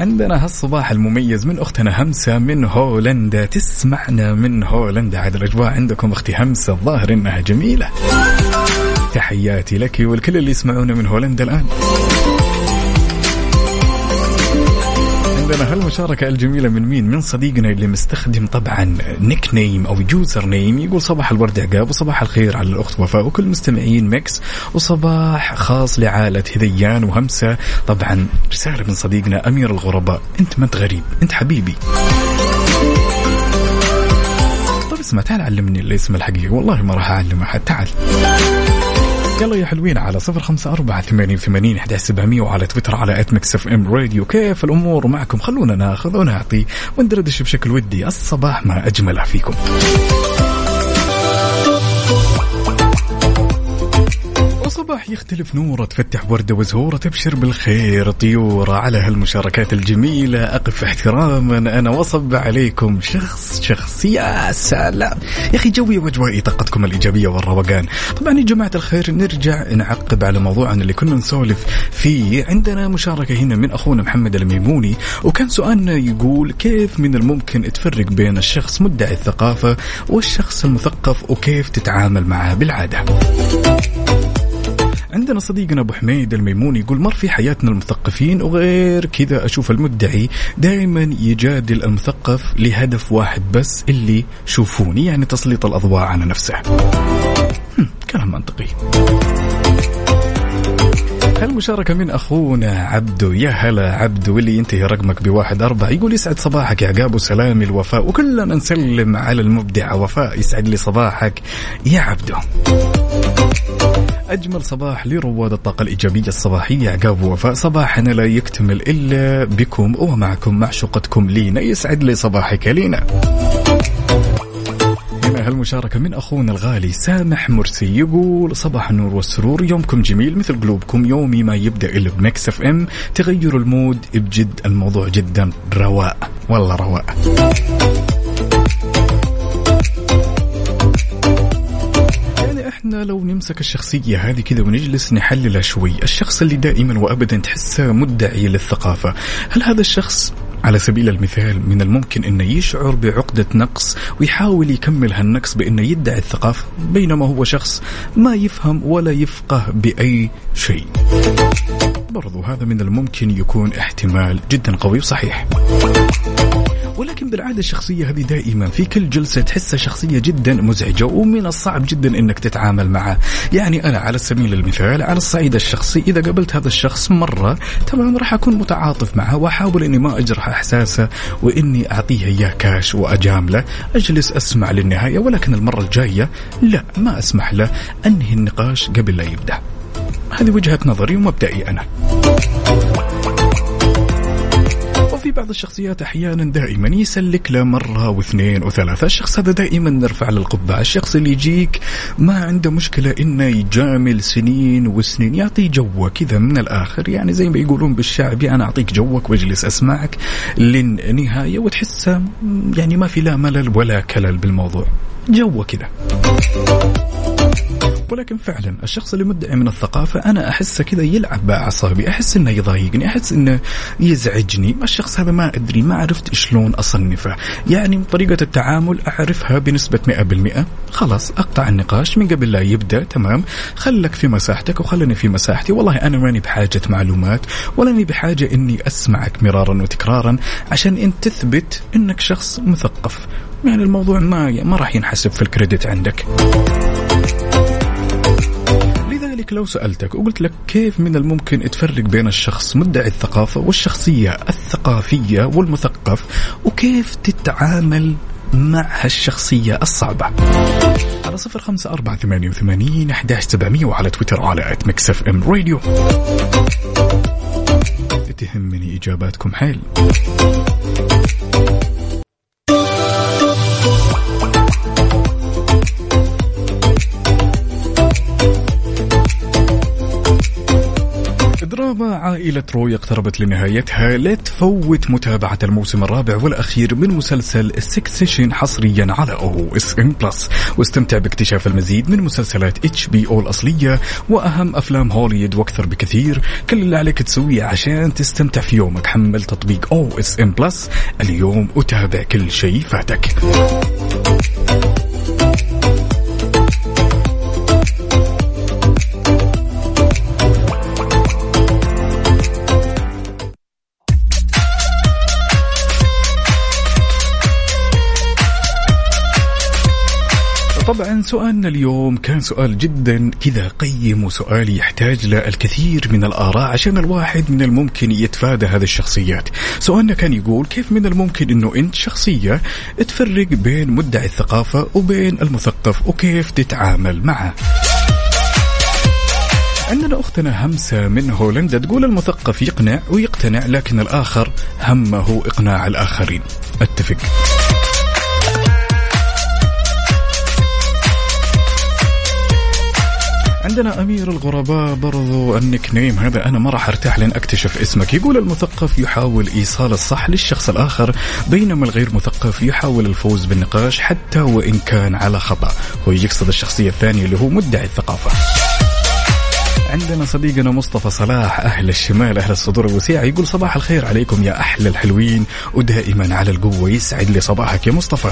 عندنا هالصباح المميز من أختنا همسة من هولندا تسمعنا من هولندا. عاد الأجواء عندكم أختي همسة الظاهر إنها جميلة. تحياتي لك والكل اللي يسمعونا من هولندا الآن. عندنا هالمشاركة الجميلة من مين؟ من صديقنا اللي مستخدم طبعا nickname أو username يقول صباح الورد عقاب وصباح الخير على الأخت وفاء وكل مستمعين Mix. وصباح خاص لعائلة هذيان وهمسة. طبعا رسالة من صديقنا أمير الغرباء. أنت ما أنت غريب أنت حبيبي. طيب اسمع تعال علمني الاسم الحقيقي والله ما راح أعلم أحد تعال. يلا يا حلوين على صفر خمسة أربعة ثمانين ثمانين أحد سبعمية وعلى تويتر على at Mix FM Radio كيف الأمور معكم؟ خلونا ناخذ ونعطي وندردش بشكل ودي الصباح ما أجمله فيكم وصباح يختلف نوره تفتح وردة وزهورة تبشر بالخير طيورة على هالمشاركات الجميلة. أقف احتراما أنا وصب عليكم شخص شخص يا سلام. يا أخي جوي وأجوائي طاقتكم الإيجابية والروقان. طبعا يا جماعة الخير نرجع نعقب على موضوعنا اللي كنا نسولف فيه. عندنا مشاركة هنا من أخونا محمد الميموني وكان سؤالنا يقول كيف من الممكن تفرق بين الشخص مدعي الثقافة والشخص المثقف وكيف تتعامل معه بالعادة؟ عندنا صديقنا أبو حميد الميموني يقول مر في حياتنا المثقفين وغير كذا أشوف المدعي دائما يجادل المثقف لهدف واحد بس اللي شوفوني يعني تسليط الأضواء على نفسه. كلام منطقي. المشاركة من أخونا عبدو. يا هلا عبدو اللي ينتهي رقمك بواحد أربعة. يقول يسعد صباحك يا عقاب وسلامي الوفاء. وكلنا نسلم على المبدعة وفاء يسعد لي صباحك يا عبدو. أجمل صباح لرواد الطاقة الإيجابية الصباحية عقاب ووفاء. صباحنا لا يكتمل إلا بكم ومعكم معشوقتكم لينا. يسعد لي صباحك لينا. هالمشاركة من أخونا الغالي سامح مرسي يقول صباح النور والسرور يومكم جميل مثل قلوبكم يومي ما يبدأ إلا ب Mix FM تغير المود بجد الموضوع جدا رواق. والله رواق. يعني إحنا لو نمسك الشخصية هذه كذا ونجلس نحللها شوي الشخص اللي دائما وابدا تحسه مدعي للثقافة هل هذا الشخص على سبيل المثال من الممكن انه يشعر بعقدة نقص ويحاول يكمل هالنقص بإنه يدعي الثقافة بينما هو شخص ما يفهم ولا يفقه بأي شيء. برضو هذا من الممكن يكون احتمال جدا قوي وصحيح. ولكن بالعادة الشخصية هذه دائما في كل جلسة تحسها شخصية جدا مزعجة ومن الصعب جدا إنك تتعامل معه يعني أنا على سبيل المثال على الصعيد الشخصي إذا قابلت هذا الشخص مرة تمام راح أكون متعاطف معه وأحاول إني ما أجرح إحساسه وإني أعطيه اياه كاش واجامله أجلس أسمع للنهاية ولكن المرة الجاية لا ما أسمح له. أنهي النقاش قبل لا يبدأ. هذه وجهة نظري ومبدئي أنا. وفي بعض الشخصيات أحيانا دائما يسلك له مرة واثنين وثلاثة، الشخص هذا دائما نرفع له القبعه، الشخص اللي يجيك ما عنده مشكلة إنه يجامل سنين وسنين، يعطي جوه كذا من الآخر، يعني زي ما يقولون بالشعبي أنا أعطيك جوك واجلس أسمعك للنهاية وتحسه يعني ما في لا ملل ولا كلل بالموضوع، جوه كذا. ولكن فعلا الشخص اللي مدعي من الثقافة أنا أحسه كذا يلعب بأعصابي أحس إنه يضايقني أحس إنه يزعجني. الشخص هذا ما أدري ما عرفت شلون أصنفه. يعني طريقة التعامل أعرفها بنسبة 100% خلاص أقطع النقاش من قبل لا يبدأ تمام. خلك في مساحتك وخلني في مساحتي. والله أنا ماني بحاجة معلومات ولاني بحاجة إني أسمعك مرارا وتكرارا عشان أنت تثبت إنك شخص مثقف. يعني الموضوع ما ما راح ينحسب في الكريدت عندك. لذلك لو سألتك وقلت لك كيف من الممكن تفرق بين الشخص مدعي الثقافة والشخصية الثقافية والمثقف وكيف تتعامل مع هالشخصية الصعبة؟ على صفر خمسة أربعة ثمانية وثمانين أحداش سبعمية وعلى تويتر على ات مكسف إم راديو. تهمني إجاباتكم حيل. دراما عائلة روي اقتربت لنهايتها لا تفوت متابعة الموسم الرابع والأخير من مسلسل Succession حصريا على OSN Plus واستمتع باكتشاف المزيد من مسلسلات HBO الأصلية وأهم أفلام هوليوود وأكثر بكثير. كل اللي عليك تسويه عشان تستمتع في يومك. حمل تطبيق OSN Plus اليوم وتابع كل شيء فاتك. سؤالنا اليوم كان سؤال جدا كذا قيم وسؤال يحتاج للكثير من الآراء عشان الواحد من الممكن يتفادى هذه الشخصيات. سؤالنا كان يقول كيف من الممكن أنه أنت شخصية تفرق بين مدعي الثقافة وبين المثقف وكيف تتعامل معه؟ عندنا أختنا همسة من هولندا تقول المثقف يقنع ويقتنع لكن الآخر همه إقناع الآخرين. أتفق. عندنا أمير الغرباء برضو النك نيم. هذا أنا ما راح أرتاح لين أكتشف اسمك. يقول المثقف يحاول إيصال الصح للشخص الآخر بينما الغير مثقف يحاول الفوز بالنقاش حتى وإن كان على خطأ. هو يقصد الشخصية الثانية اللي هو مدعي الثقافة. عندنا صديقنا مصطفى صلاح أهل الشمال أهل الصدور الوسيعة يقول صباح الخير عليكم يا أحلى الحلوين. ودائما على القوة يسعد لي صباحك يا مصطفى.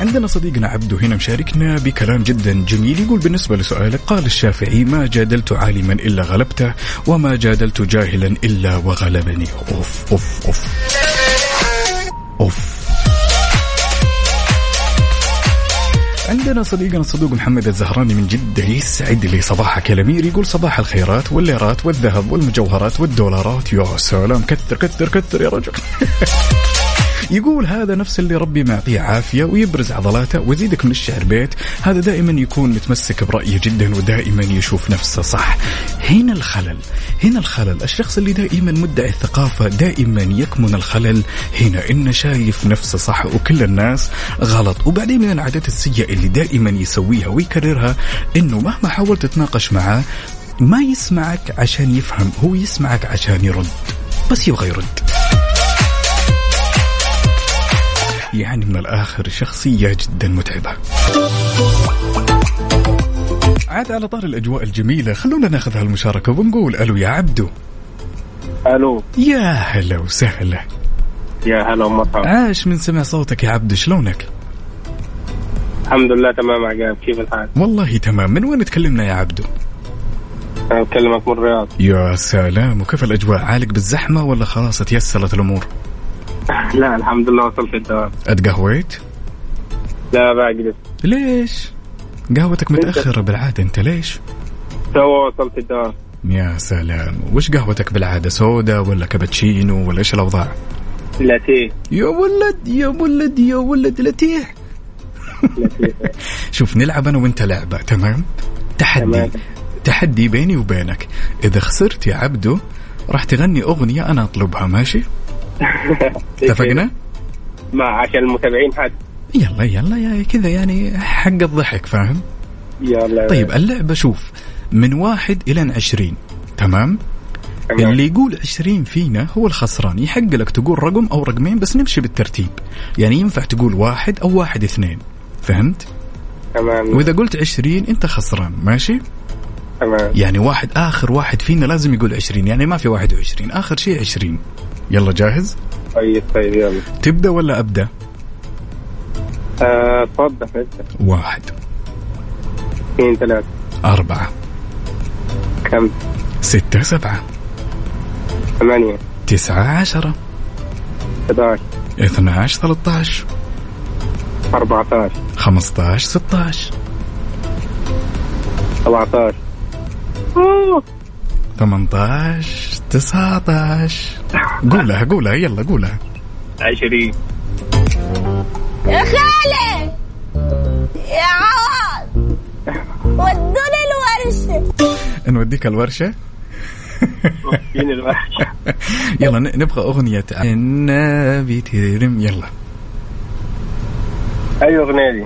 عندنا صديقنا عبده هنا مشاركنا بكلام جدا جميل. يقول بالنسبة لسؤالك قال الشافعي ما جادلت عالما إلا غلبته وما جادلت جاهلا إلا وغلبني. أوف أوف أوف. أوف. عندنا صديقنا الصدوق محمد الزهراني من جدة يسعد لي صباحك يا الأمير يقول صباح الخيرات والليرات والذهب والمجوهرات والدولارات. يا سلام كثر كثر كثر يا رجل. يقول هذا نفس اللي ربي معطيه عافية ويبرز عضلاته ويزيدك من الشعر بيت. هذا دائما يكون متمسك برأيه جدا ودائما يشوف نفسه صح. هنا الخلل هنا الخلل. الشخص اللي دائما مدعي الثقافة دائما يكمن الخلل. هنا انه شايف نفسه صح وكل الناس غلط. وبعدين من العادات السيئة اللي دائما يسويها ويكررها إنه مهما حاولت تتناقش معاه ما يسمعك عشان يفهم هو يسمعك عشان يرد. بس يبغى يرد. يعني من الآخر شخصية جدا متعبة. عاد على طار الأجواء الجميلة خلونا ناخذ هالمشاركة ونقول ألو يا عبدو. ألو. يا هلا وسهلا. يا هلا ومرحبا. عاش من سمع صوتك يا عبدو شلونك؟ الحمد لله تمام عقاب كيف الحال؟ والله تمام. من وين تكلمنا يا عبدو؟ أنا بكلمك من الرياض. يا سلام. وكيف الأجواء؟ عالق بالزحمة ولا خلاص تيسرت الأمور؟ لا الحمد لله وصلت الدوام. اتقهويت لا باقي لسه. ليش؟ قهوتك متأخرة بالعادة انت ليش؟ تو وصلت الدوام. يا سلام. وش قهوتك بالعادة سودا ولا كابتشينو ولا إيش الأوضاع؟ لاتيه. يا ولد يا ولد يا ولد لاتيه. شوف نلعب أنا وأنت لعبة تمام؟ تحدي. تمام. تحدي بيني وبينك. إذا خسرت يا عبدو راح تغني أغنية أنا أطلبها ماشي؟ اتفقنا؟ ما عشان المتابعين حد. يلا يلا يا كذا يعني حق الضحك فاهم؟ يلا. طيب اللعبة شوف من واحد إلى عشرين تمام؟ تمام. اللي يقول عشرين فينا هو الخسران يحق لك تقول رقم أو رقمين بس نمشي بالترتيب. يعني ينفع تقول واحد أو واحد اثنين فهمت؟ تمام. وإذا قلت عشرين أنت خسران ماشي؟ تمام. يعني واحد آخر واحد فينا لازم يقول عشرين يعني ما في واحد وعشرين آخر شيء عشرين. يلا جاهز؟ طيب طيب يلا. تبدأ ولا أبدأ؟ آه، تفضل. انت واحد. اثنين ثلاثة. أربعة. كم؟ ستة سبعة. ثمانية. تسعة عشرة. 11 اثنا عشر ثلاثة عشر 14 خمسة عشر ستة عشر 17 ثمانية عشر تسعة عشر. قولها قولها يلا قولها. 20 يا خالي! يا عوض! ودوني الورشة. نوديك الورشة؟ يلا ن- نبغى أغنية. النبي ترم يلا. أي أغنية دي؟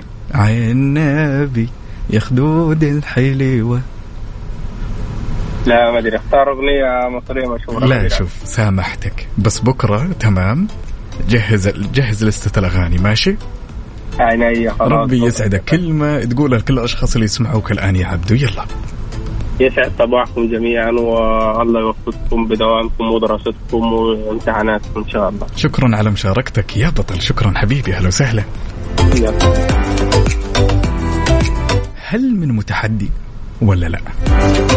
النبي يا خدود الحلوة لا ما أدري. اختار أغنية مصرية مشهورة. لا شوف سامحتك. بس بكرة تمام. جهز جهز لستة الأغاني ماشي؟ عيني خلاص. ربي يسعدك. كلمة تقولها لكل الأشخاص اللي يسمعوك الآن يا عبدو. يلا. يسعد صباحكم جميعا والله يوفقكم بدوامكم ودراستكم وامتحاناتكم إن شاء الله. شكرا على مشاركتك. يا بطل شكرا حبيبي. أهلا وسهلا. هل من متحدي؟ ولا لا.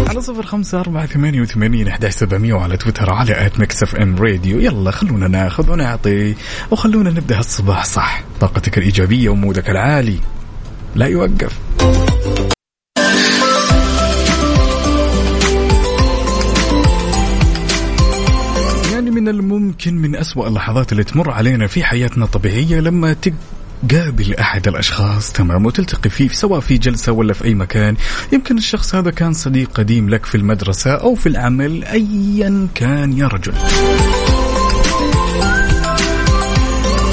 على صفر خمسة أربعة ثمانية وثمانين أحد سبعمية وعلى تويتر على at Mix FM Radio. يلا خلونا ناخذ ونعطي وخلونا نبدأ الصباح صح. طاقتك الإيجابية ومودك العالي. لا يوقف. يعني من الممكن من أسوأ اللحظات اللي تمر علينا في حياتنا الطبيعية لما تقابل أحد الأشخاص. تمام. وتلتقي فيه سواء في جلسة ولا في أي مكان. يمكن الشخص هذا كان صديق قديم لك في المدرسة أو في العمل أيا كان. يا رجل.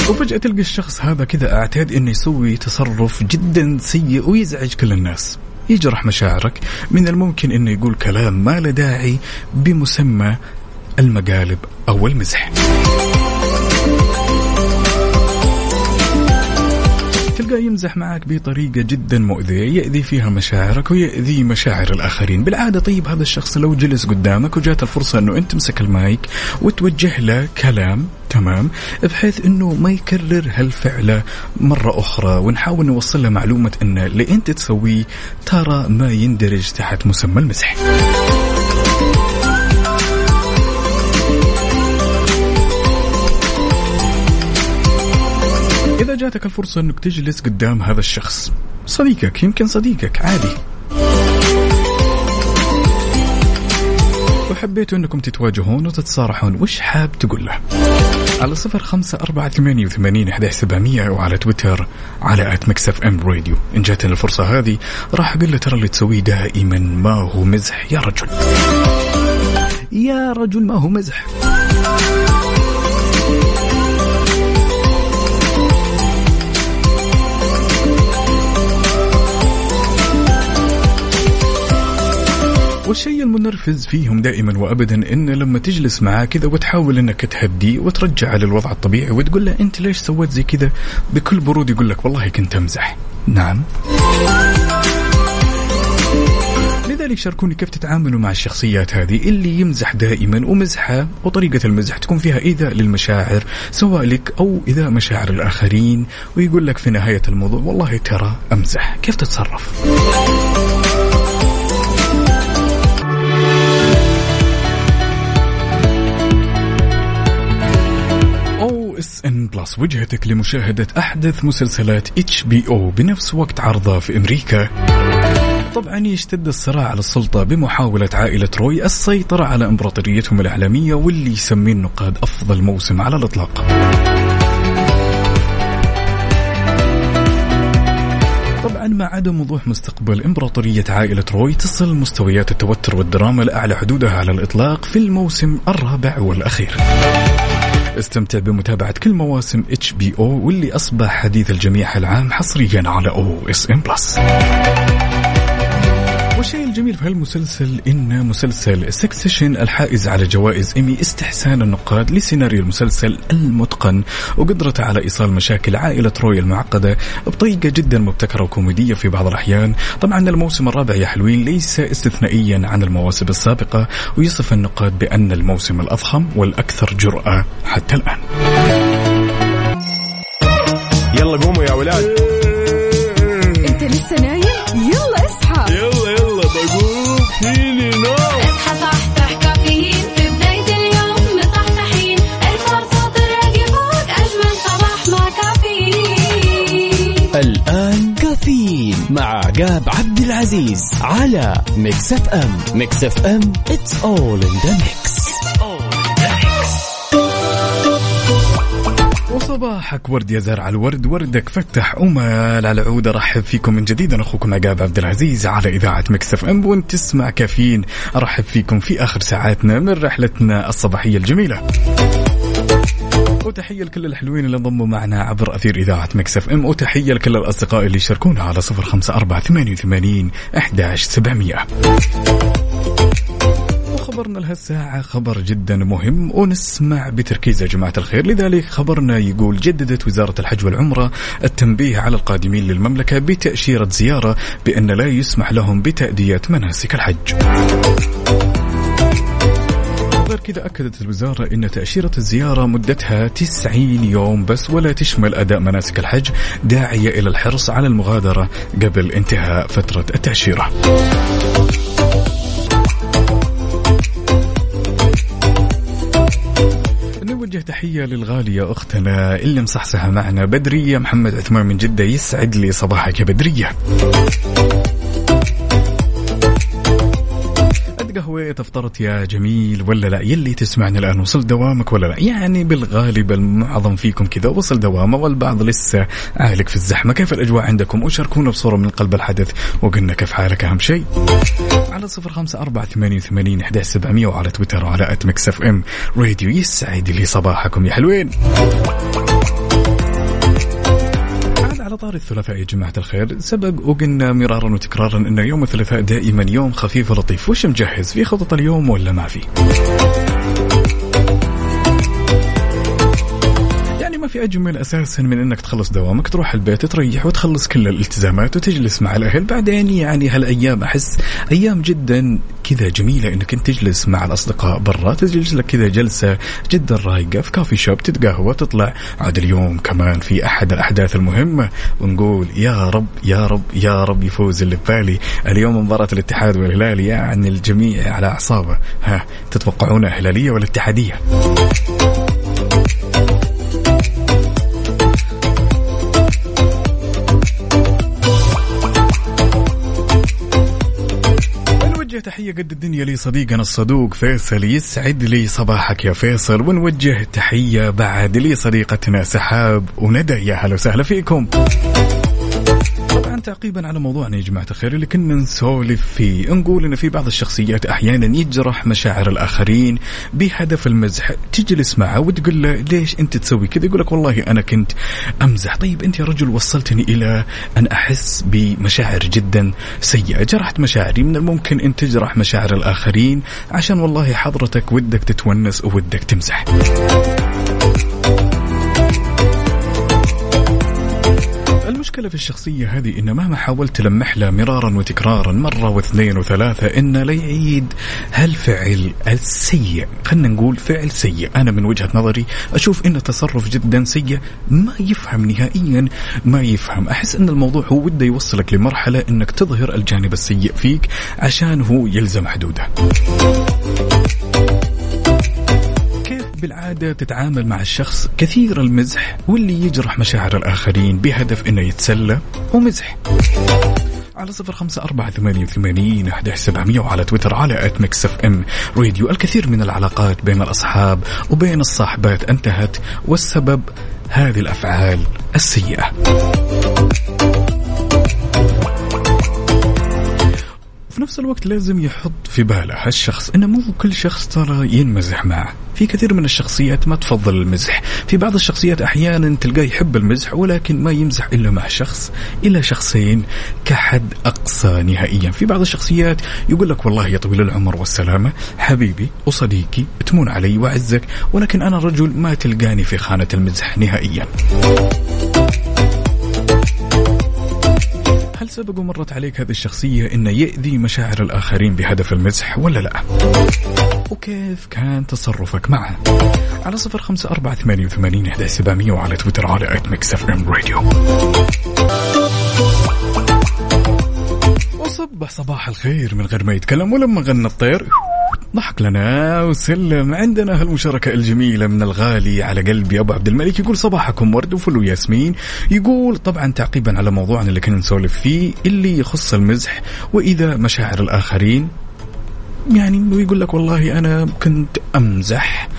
وفجأة تلقى الشخص هذا كذا أعتاد إنه يسوي تصرف جدا سيء ويزعج كل الناس. يجرح مشاعرك. من الممكن إنه يقول كلام ما له داعي بمسمى المقالب أو المزح. تلقاه يمزح معك بطريقة جدا مؤذية يأذي فيها مشاعرك ويأذي مشاعر الآخرين. بالعادة طيب هذا الشخص لو جلس قدامك وجات الفرصة أنه أنت تمسك المايك وتوجه له كلام تمام؟ بحيث أنه ما يكرر هالفعلة مرة أخرى. ونحاول نوصل له معلومة أن اللي أنت تسويه ترى ما يندرج تحت مسمى المزح إذا جاتك الفرصة أنك تجلس قدام هذا الشخص. صديقك يمكن صديقك عادي. وحبيتوا أنكم تتواجهون وتتصارحون. وش حاب تقول له؟ على صفر خمسة أربعة ثمانية وثمانين أحد سبعمية وعلى تويتر على آت مكسف أم راديو. إن جاتني الفرصة هذه راح أقول له ترى اللي تسويه دائما ما هو مزح. يا رجل. يا رجل ما هو مزح. والشيء المنرفز فيهم دائما وابدا إن لما تجلس معاه كذا وتحاول إنك تهديه وترجعه للوضع الطبيعي وتقول له أنت ليش سويت زي كذا؟ بكل برود يقول لك والله كنت أمزح. نعم. لذلك شاركوني كيف تتعاملوا مع الشخصيات هذه اللي يمزح دائما ومزحة وطريقة المزح تكون فيها إيذاء للمشاعر سواء لك أو إيذاء مشاعر الآخرين ويقول لك في نهاية الموضوع والله ترى أمزح. كيف تتصرف؟ OSN Plus وجهتك لمشاهدة أحدث مسلسلات HBO بنفس وقت عرضها في أمريكا. طبعا يشتد الصراع على السلطة بمحاولة عائلة روي السيطرة على إمبراطوريتهم الإعلامية واللي يسميه النقاد أفضل موسم على الإطلاق. طبعا مع عدم وضوح مستقبل إمبراطورية عائلة روي تصل مستويات التوتر والدراما لأعلى حدودها على الإطلاق في الموسم الرابع والأخير. استمتع بمتابعة كل مواسم HBO واللي أصبح حديث الجميع العام حصريا على OSN Plus والشيء الجميل في هالمسلسل إنه مسلسل Succession الحائز على جوائز إيمي استحسان النقاد لسيناريو المسلسل المتقن وقدرته على إيصال مشاكل عائلة روي المعقدة بطريقة جدا مبتكرة وكوميدية في بعض الأحيان. طبعا الموسم الرابع يا حلوين ليس استثنائيا عن المواسم السابقة ويصف النقاد بأن الموسم الأضخم والأكثر جرأة حتى الآن. يلا قوموا يا ولاد. أنت لسه نايم؟ يلا اصحى. يلا. فيني نوم اصحى صحصح كافيين. في بداية اليوم مصحصحين. الفرصة تراقي فوق أجمل صباح مع كافيين. الآن كافيين مع عقاب عبد العزيز على Mix FM. Mix FM it's all in the mix. وصباحك ورد يا زرع الورد وردك فتح أمال على العود. أرحب فيكم من جديد أنا أخوكم عقاب عبد العزيز على إذاعة Mix FM وأنت تسمع كافيين. أرحب فيكم في آخر ساعاتنا من رحلتنا الصباحية الجميلة. وتحية لكل الحلوين اللي انضموا معنا عبر أثير إذاعة Mix FM. وتحية لكل الأصدقاء اللي يشاركونا على صفر خمسة أربعة ثمانية وثمانين أحداش سبعمية. وخبرنا لهالساعة خبر جدا مهم ونسمع بتركيز يا جماعة الخير. لذلك خبرنا يقول جددت وزارة الحج والعمرة التنبيه على القادمين للمملكة بتأشيرة زيارة بأن لا يسمح لهم بتأدية مناسك الحج. غير كذا أكدت الوزارة أن تأشيرة الزيارة مدتها 90 يوم بس ولا تشمل أداء مناسك الحج داعية إلى الحرص على المغادرة قبل انتهاء فترة التأشيرة. تحية للغالية أختنا اللي مصحصحة معنا بدرية محمد عثمان من جدة يسعد لي صباحك يا بدرية. قهوة افطرت يا جميل ولا لا؟ يلي تسمعني الآن وصل دوامك ولا لا؟ يعني بالغالب المعظم فيكم كذا وصل دوامه والبعض لسه عالق في الزحمة. كيف الأجواء عندكم؟ وشاركونا بصورة من قلب الحدث وقلنا كيف حالك أهم شيء؟ على صفر خمسة أربعة ثمانية وثمانين إحدى سبعمية وعلى تويتر وعلى أت اف ام راديو يسعد لي صباحكم يا حلوين. على طار الثلاثاء يا جماعة الخير. سبق وقلنا مرارا وتكرارا أن يوم الثلاثاء دائما يوم خفيف ولطيف. وش مجهز؟ في خطط اليوم ولا ما في؟ في أجمل أساسا من أنك تخلص دوامك تروح البيت تريح وتخلص كل الالتزامات وتجلس مع الأهل. بعدين يعني هالأيام أحس أيام جدا كذا جميلة أنك أنت تجلس مع الأصدقاء برا تجلس لك كذا جلسة جدا رايقة في كافي شوب تتقهوى تطلع. عاد اليوم كمان في أحد الأحداث المهمة ونقول يا رب يا رب يا رب يفوز اللي ببالي اليوم مباراة الاتحاد والهلال يعني الجميع على أعصابه. ها تتوقعونها هلالية ولا اتحادية؟ تحية قد الدنيا لي صديقنا الصدوق فيصل يسعد لي صباحك يا فيصل ونوجه تحية بعد لي صديقتنا سحاب وندى يا هلا وسهلا فيكم. طبعا تعقيبا على موضوعنا يا جماعة الخير اللي كنا نسولف فيه. نقول إن في بعض الشخصيات أحيانا يجرح مشاعر الآخرين بهدف المزح. تجلس معه وتقول له ليش أنت تسوي كذا؟ يقول لك والله أنا كنت أمزح. طيب أنت يا رجل وصلتني إلى أن أحس بمشاعر جدا سيئة. جرحت مشاعري من الممكن أن تجرح مشاعر الآخرين عشان والله حضرتك ودك تتونس وودك تمزح. المشكلة في الشخصية هذه إن مهما حاولت تلمح له مرارا وتكرارا مرة واثنين وثلاثة إنه لا يعيد. هالفعل السيء؟ خلنا نقول فعل سيء. أنا من وجهة نظري أشوف إنه تصرف جدا سيء ما يفهم نهائيا ما يفهم. أحس إن الموضوع هو وده يوصلك لمرحلة إنك تظهر الجانب السيء فيك عشان هو يلزم حدوده. بالعادة تتعامل مع الشخص كثير المزح واللي يجرح مشاعر الآخرين بهدف أنه يتسلى ومزح. على صفر خمسة أربعة ثمانية وثمانين أحد سبعمية وعلى تويتر على at Mix FM Radio الكثير من العلاقات بين الأصحاب وبين الصاحبات انتهت والسبب هذه الأفعال السيئة. نفس الوقت لازم يحط في باله هالشخص إنه مو كل شخص ترى ينمزح معه. في كثير من الشخصيات ما تفضل المزح. في بعض الشخصيات أحيانا تلقاه يحب المزح ولكن ما يمزح إلا مع شخص إلى شخصين كحد أقصى نهائيا. في بعض الشخصيات يقول لك والله يا طويل العمر والسلامة حبيبي وصديقي تمون علي وأعزك ولكن أنا رجل ما تلقاني في خانة المزح نهائيا. سبق ومرت عليك هذه الشخصية إنه يأذي مشاعر الآخرين بهدف المزح ولا لا؟ وكيف كان تصرفك معه؟ على صفر خمسة أربعة ثمانية وثمانين إحدى سبعمية وعلى تويتر على at Mix FM Radio وصبح صباح الخير من غير ما يتكلم ولما غنى الطير ضحك لنا وسلم عندنا هالمشاركة الجميلة من الغالي على قلبي أبو عبد الملك. يقول صباحكم ورد وفل وياسمين. يقول طبعا تعقيبا على موضوعنا اللي كنا نسولف فيه اللي يخص المزح وإذا مشاعر الآخرين يعني ويقول لك والله أنا كنت أمزح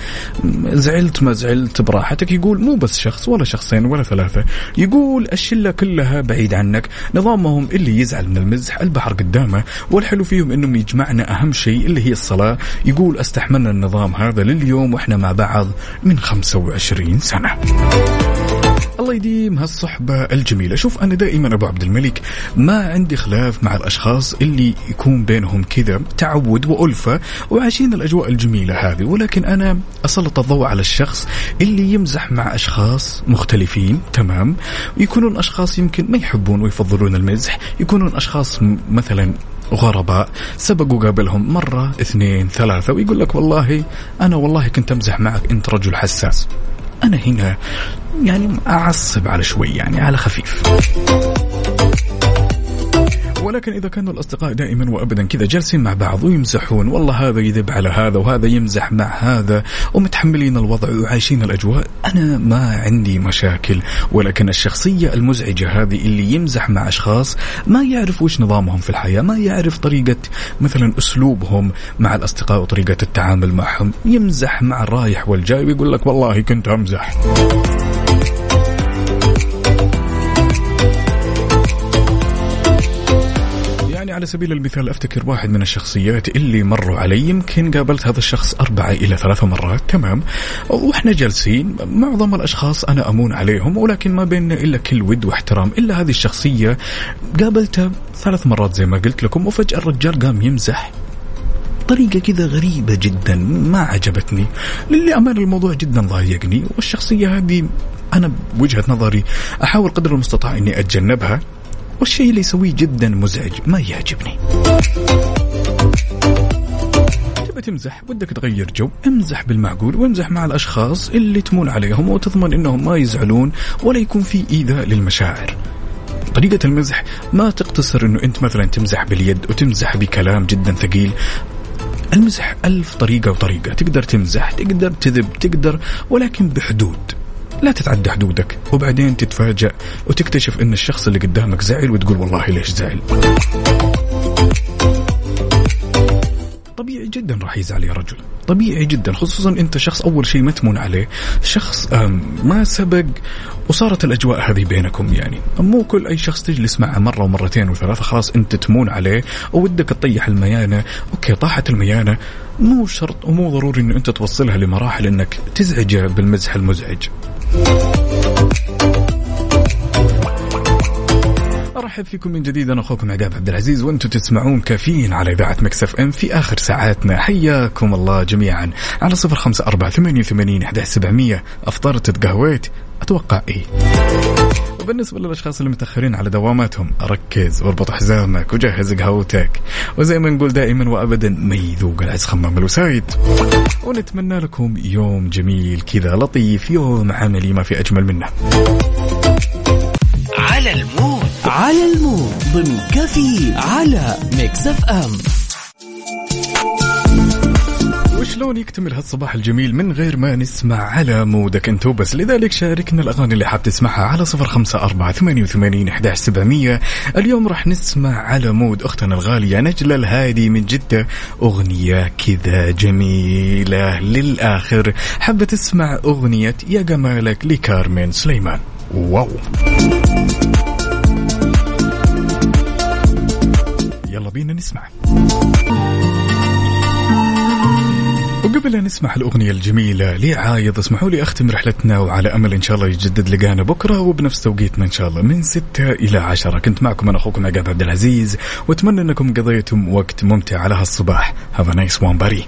زعلت ما زعلت براحتك. يقول مو بس شخص ولا شخصين ولا ثلاثة. يقول الشلة كلها بعيد عنك. نظامهم اللي يزعل من المزح البحر قدامه والحلو فيهم إنهم يجمعنا أهم شيء اللي هي الصلاة. يقول أستحملنا النظام هذا لليوم وإحنا مع بعض من 25 سنة. الله يديم هالصحبة الجميلة. شوف أنا دائما أبو عبد الملك ما عندي خلاف مع الأشخاص اللي يكون بينهم كذا تعود وألفة وعايشين الأجواء الجميلة هذه. ولكن أنا أسلط الضوء على الشخص اللي يمزح مع أشخاص مختلفين تمام؟ يكونون أشخاص يمكن ما يحبون ويفضلون المزح. يكونون أشخاص مثلا غرباء. سبقوا قابلهم مرة اثنين ثلاثة ويقول لك والله أنا والله كنت أمزح معك أنت رجل حساس. أنا هنا يعني أعصب على شوي يعني على خفيف. ولكن إذا كانوا الأصدقاء دائما وأبدا كذا جالسين مع بعض ويمزحون والله هذا يذب على هذا وهذا يمزح مع هذا ومتحملين الوضع وعايشين الأجواء أنا ما عندي مشاكل. ولكن الشخصية المزعجة هذه اللي يمزح مع أشخاص ما يعرف وش نظامهم في الحياة ما يعرف طريقة مثلا أسلوبهم مع الأصدقاء وطريقة التعامل معهم. يمزح مع الرايح والجاي ويقول لك والله كنت أمزح. على سبيل المثال أفتكر واحد من الشخصيات اللي مروا علي يمكن قابلت هذا الشخص أربعة إلى ثلاثة مرات تمام. وإحنا جالسين معظم الأشخاص أنا أمون عليهم ولكن ما بيننا إلا كل ود واحترام. إلا هذه الشخصية قابلتها ثلاث مرات زي ما قلت لكم وفجأة الرجال قام يمزح طريقة كذا غريبة جدا ما عجبتني. للأمانة الموضوع جدا ضايقني والشخصية هذه أنا بوجهة نظري أحاول قدر المستطاع أني أتجنبها. والشيء اللي يسويه جدا مزعج ما يعجبني. تبى تمزح ودك تغير جو. امزح بالمعقول وامزح مع الأشخاص اللي تمون عليهم وتضمن أنهم ما يزعلون ولا يكون في إيذاء للمشاعر. طريقة المزح ما تقتصر أنه أنت مثلا تمزح باليد وتمزح بكلام جدا ثقيل. المزح ألف طريقة وطريقة. تقدر تمزح تقدر تذب تقدر ولكن بحدود. لا تتعدى حدودك وبعدين تتفاجأ وتكتشف إن الشخص اللي قدامك زعل وتقول والله ليش زعل. طبيعي جدا راح يزعل يا رجل. طبيعي جدا خصوصا أنت شخص أول شيء ما تمون عليه شخص ما سبق وصارت الأجواء هذه بينكم يعني. مو كل أي شخص تجلس معه مرة ومرتين وثلاثة خلاص أنت تمون عليه وودك تطيح الميانة. okay طاحت الميانة. مو شرط ومو ضروري انه أنت توصلها لمراحل إنك تزعجه بالمزح المزعج. أرحب فيكم من جديد أنا أخوكم عقاب عبد العزيز وأنتم تسمعون كافيين على إذاعة Mix FM في آخر ساعاتنا. حياكم الله جميعا. على صفر خمسة أربعة ثمانية وثمانين افطرت تقهويت أتوقع إيه. وبالنسبة للأشخاص اللي متأخرين على دواماتهم ركز واربط حزامك وجهز قهوتك. وزي ما نقول دائما وأبدا ما يذوق العز خمام الوسايد. ونتمنى لكم يوم جميل كذا لطيف يوم عملي ما في أجمل منه. على ال mood. على ال mood. ضمن كافيين على Mix FM. وشلون يكتمل هالصباح الجميل من غير ما نسمع على مودك انت وبس لذلك شاركنا الأغاني اللي حاب تسمعها على صفر خمسة أربعة ثمانية وثمانين أحداش سبعمية. اليوم راح نسمع على مود أختنا الغالية نجلة الهادي من جدة أغنية كذا جميلة للآخر. حابة تسمع أغنية يا جمالك لكارمن سليمان. wow. يلا بينا نسمع. وقبل لا نسمع الأغنية الجميلة لعايض اسمحوا لي أختم رحلتنا وعلى أمل إن شاء الله يجدد لقانا بكرة وبنفس توقيتنا إن شاء الله من ستة إلى عشرة. كنت معكم أنا أخوكم عقاب عبد العزيز وأتمنى أنكم قضيتم وقت ممتع على هالصباح. Have a nice one buddy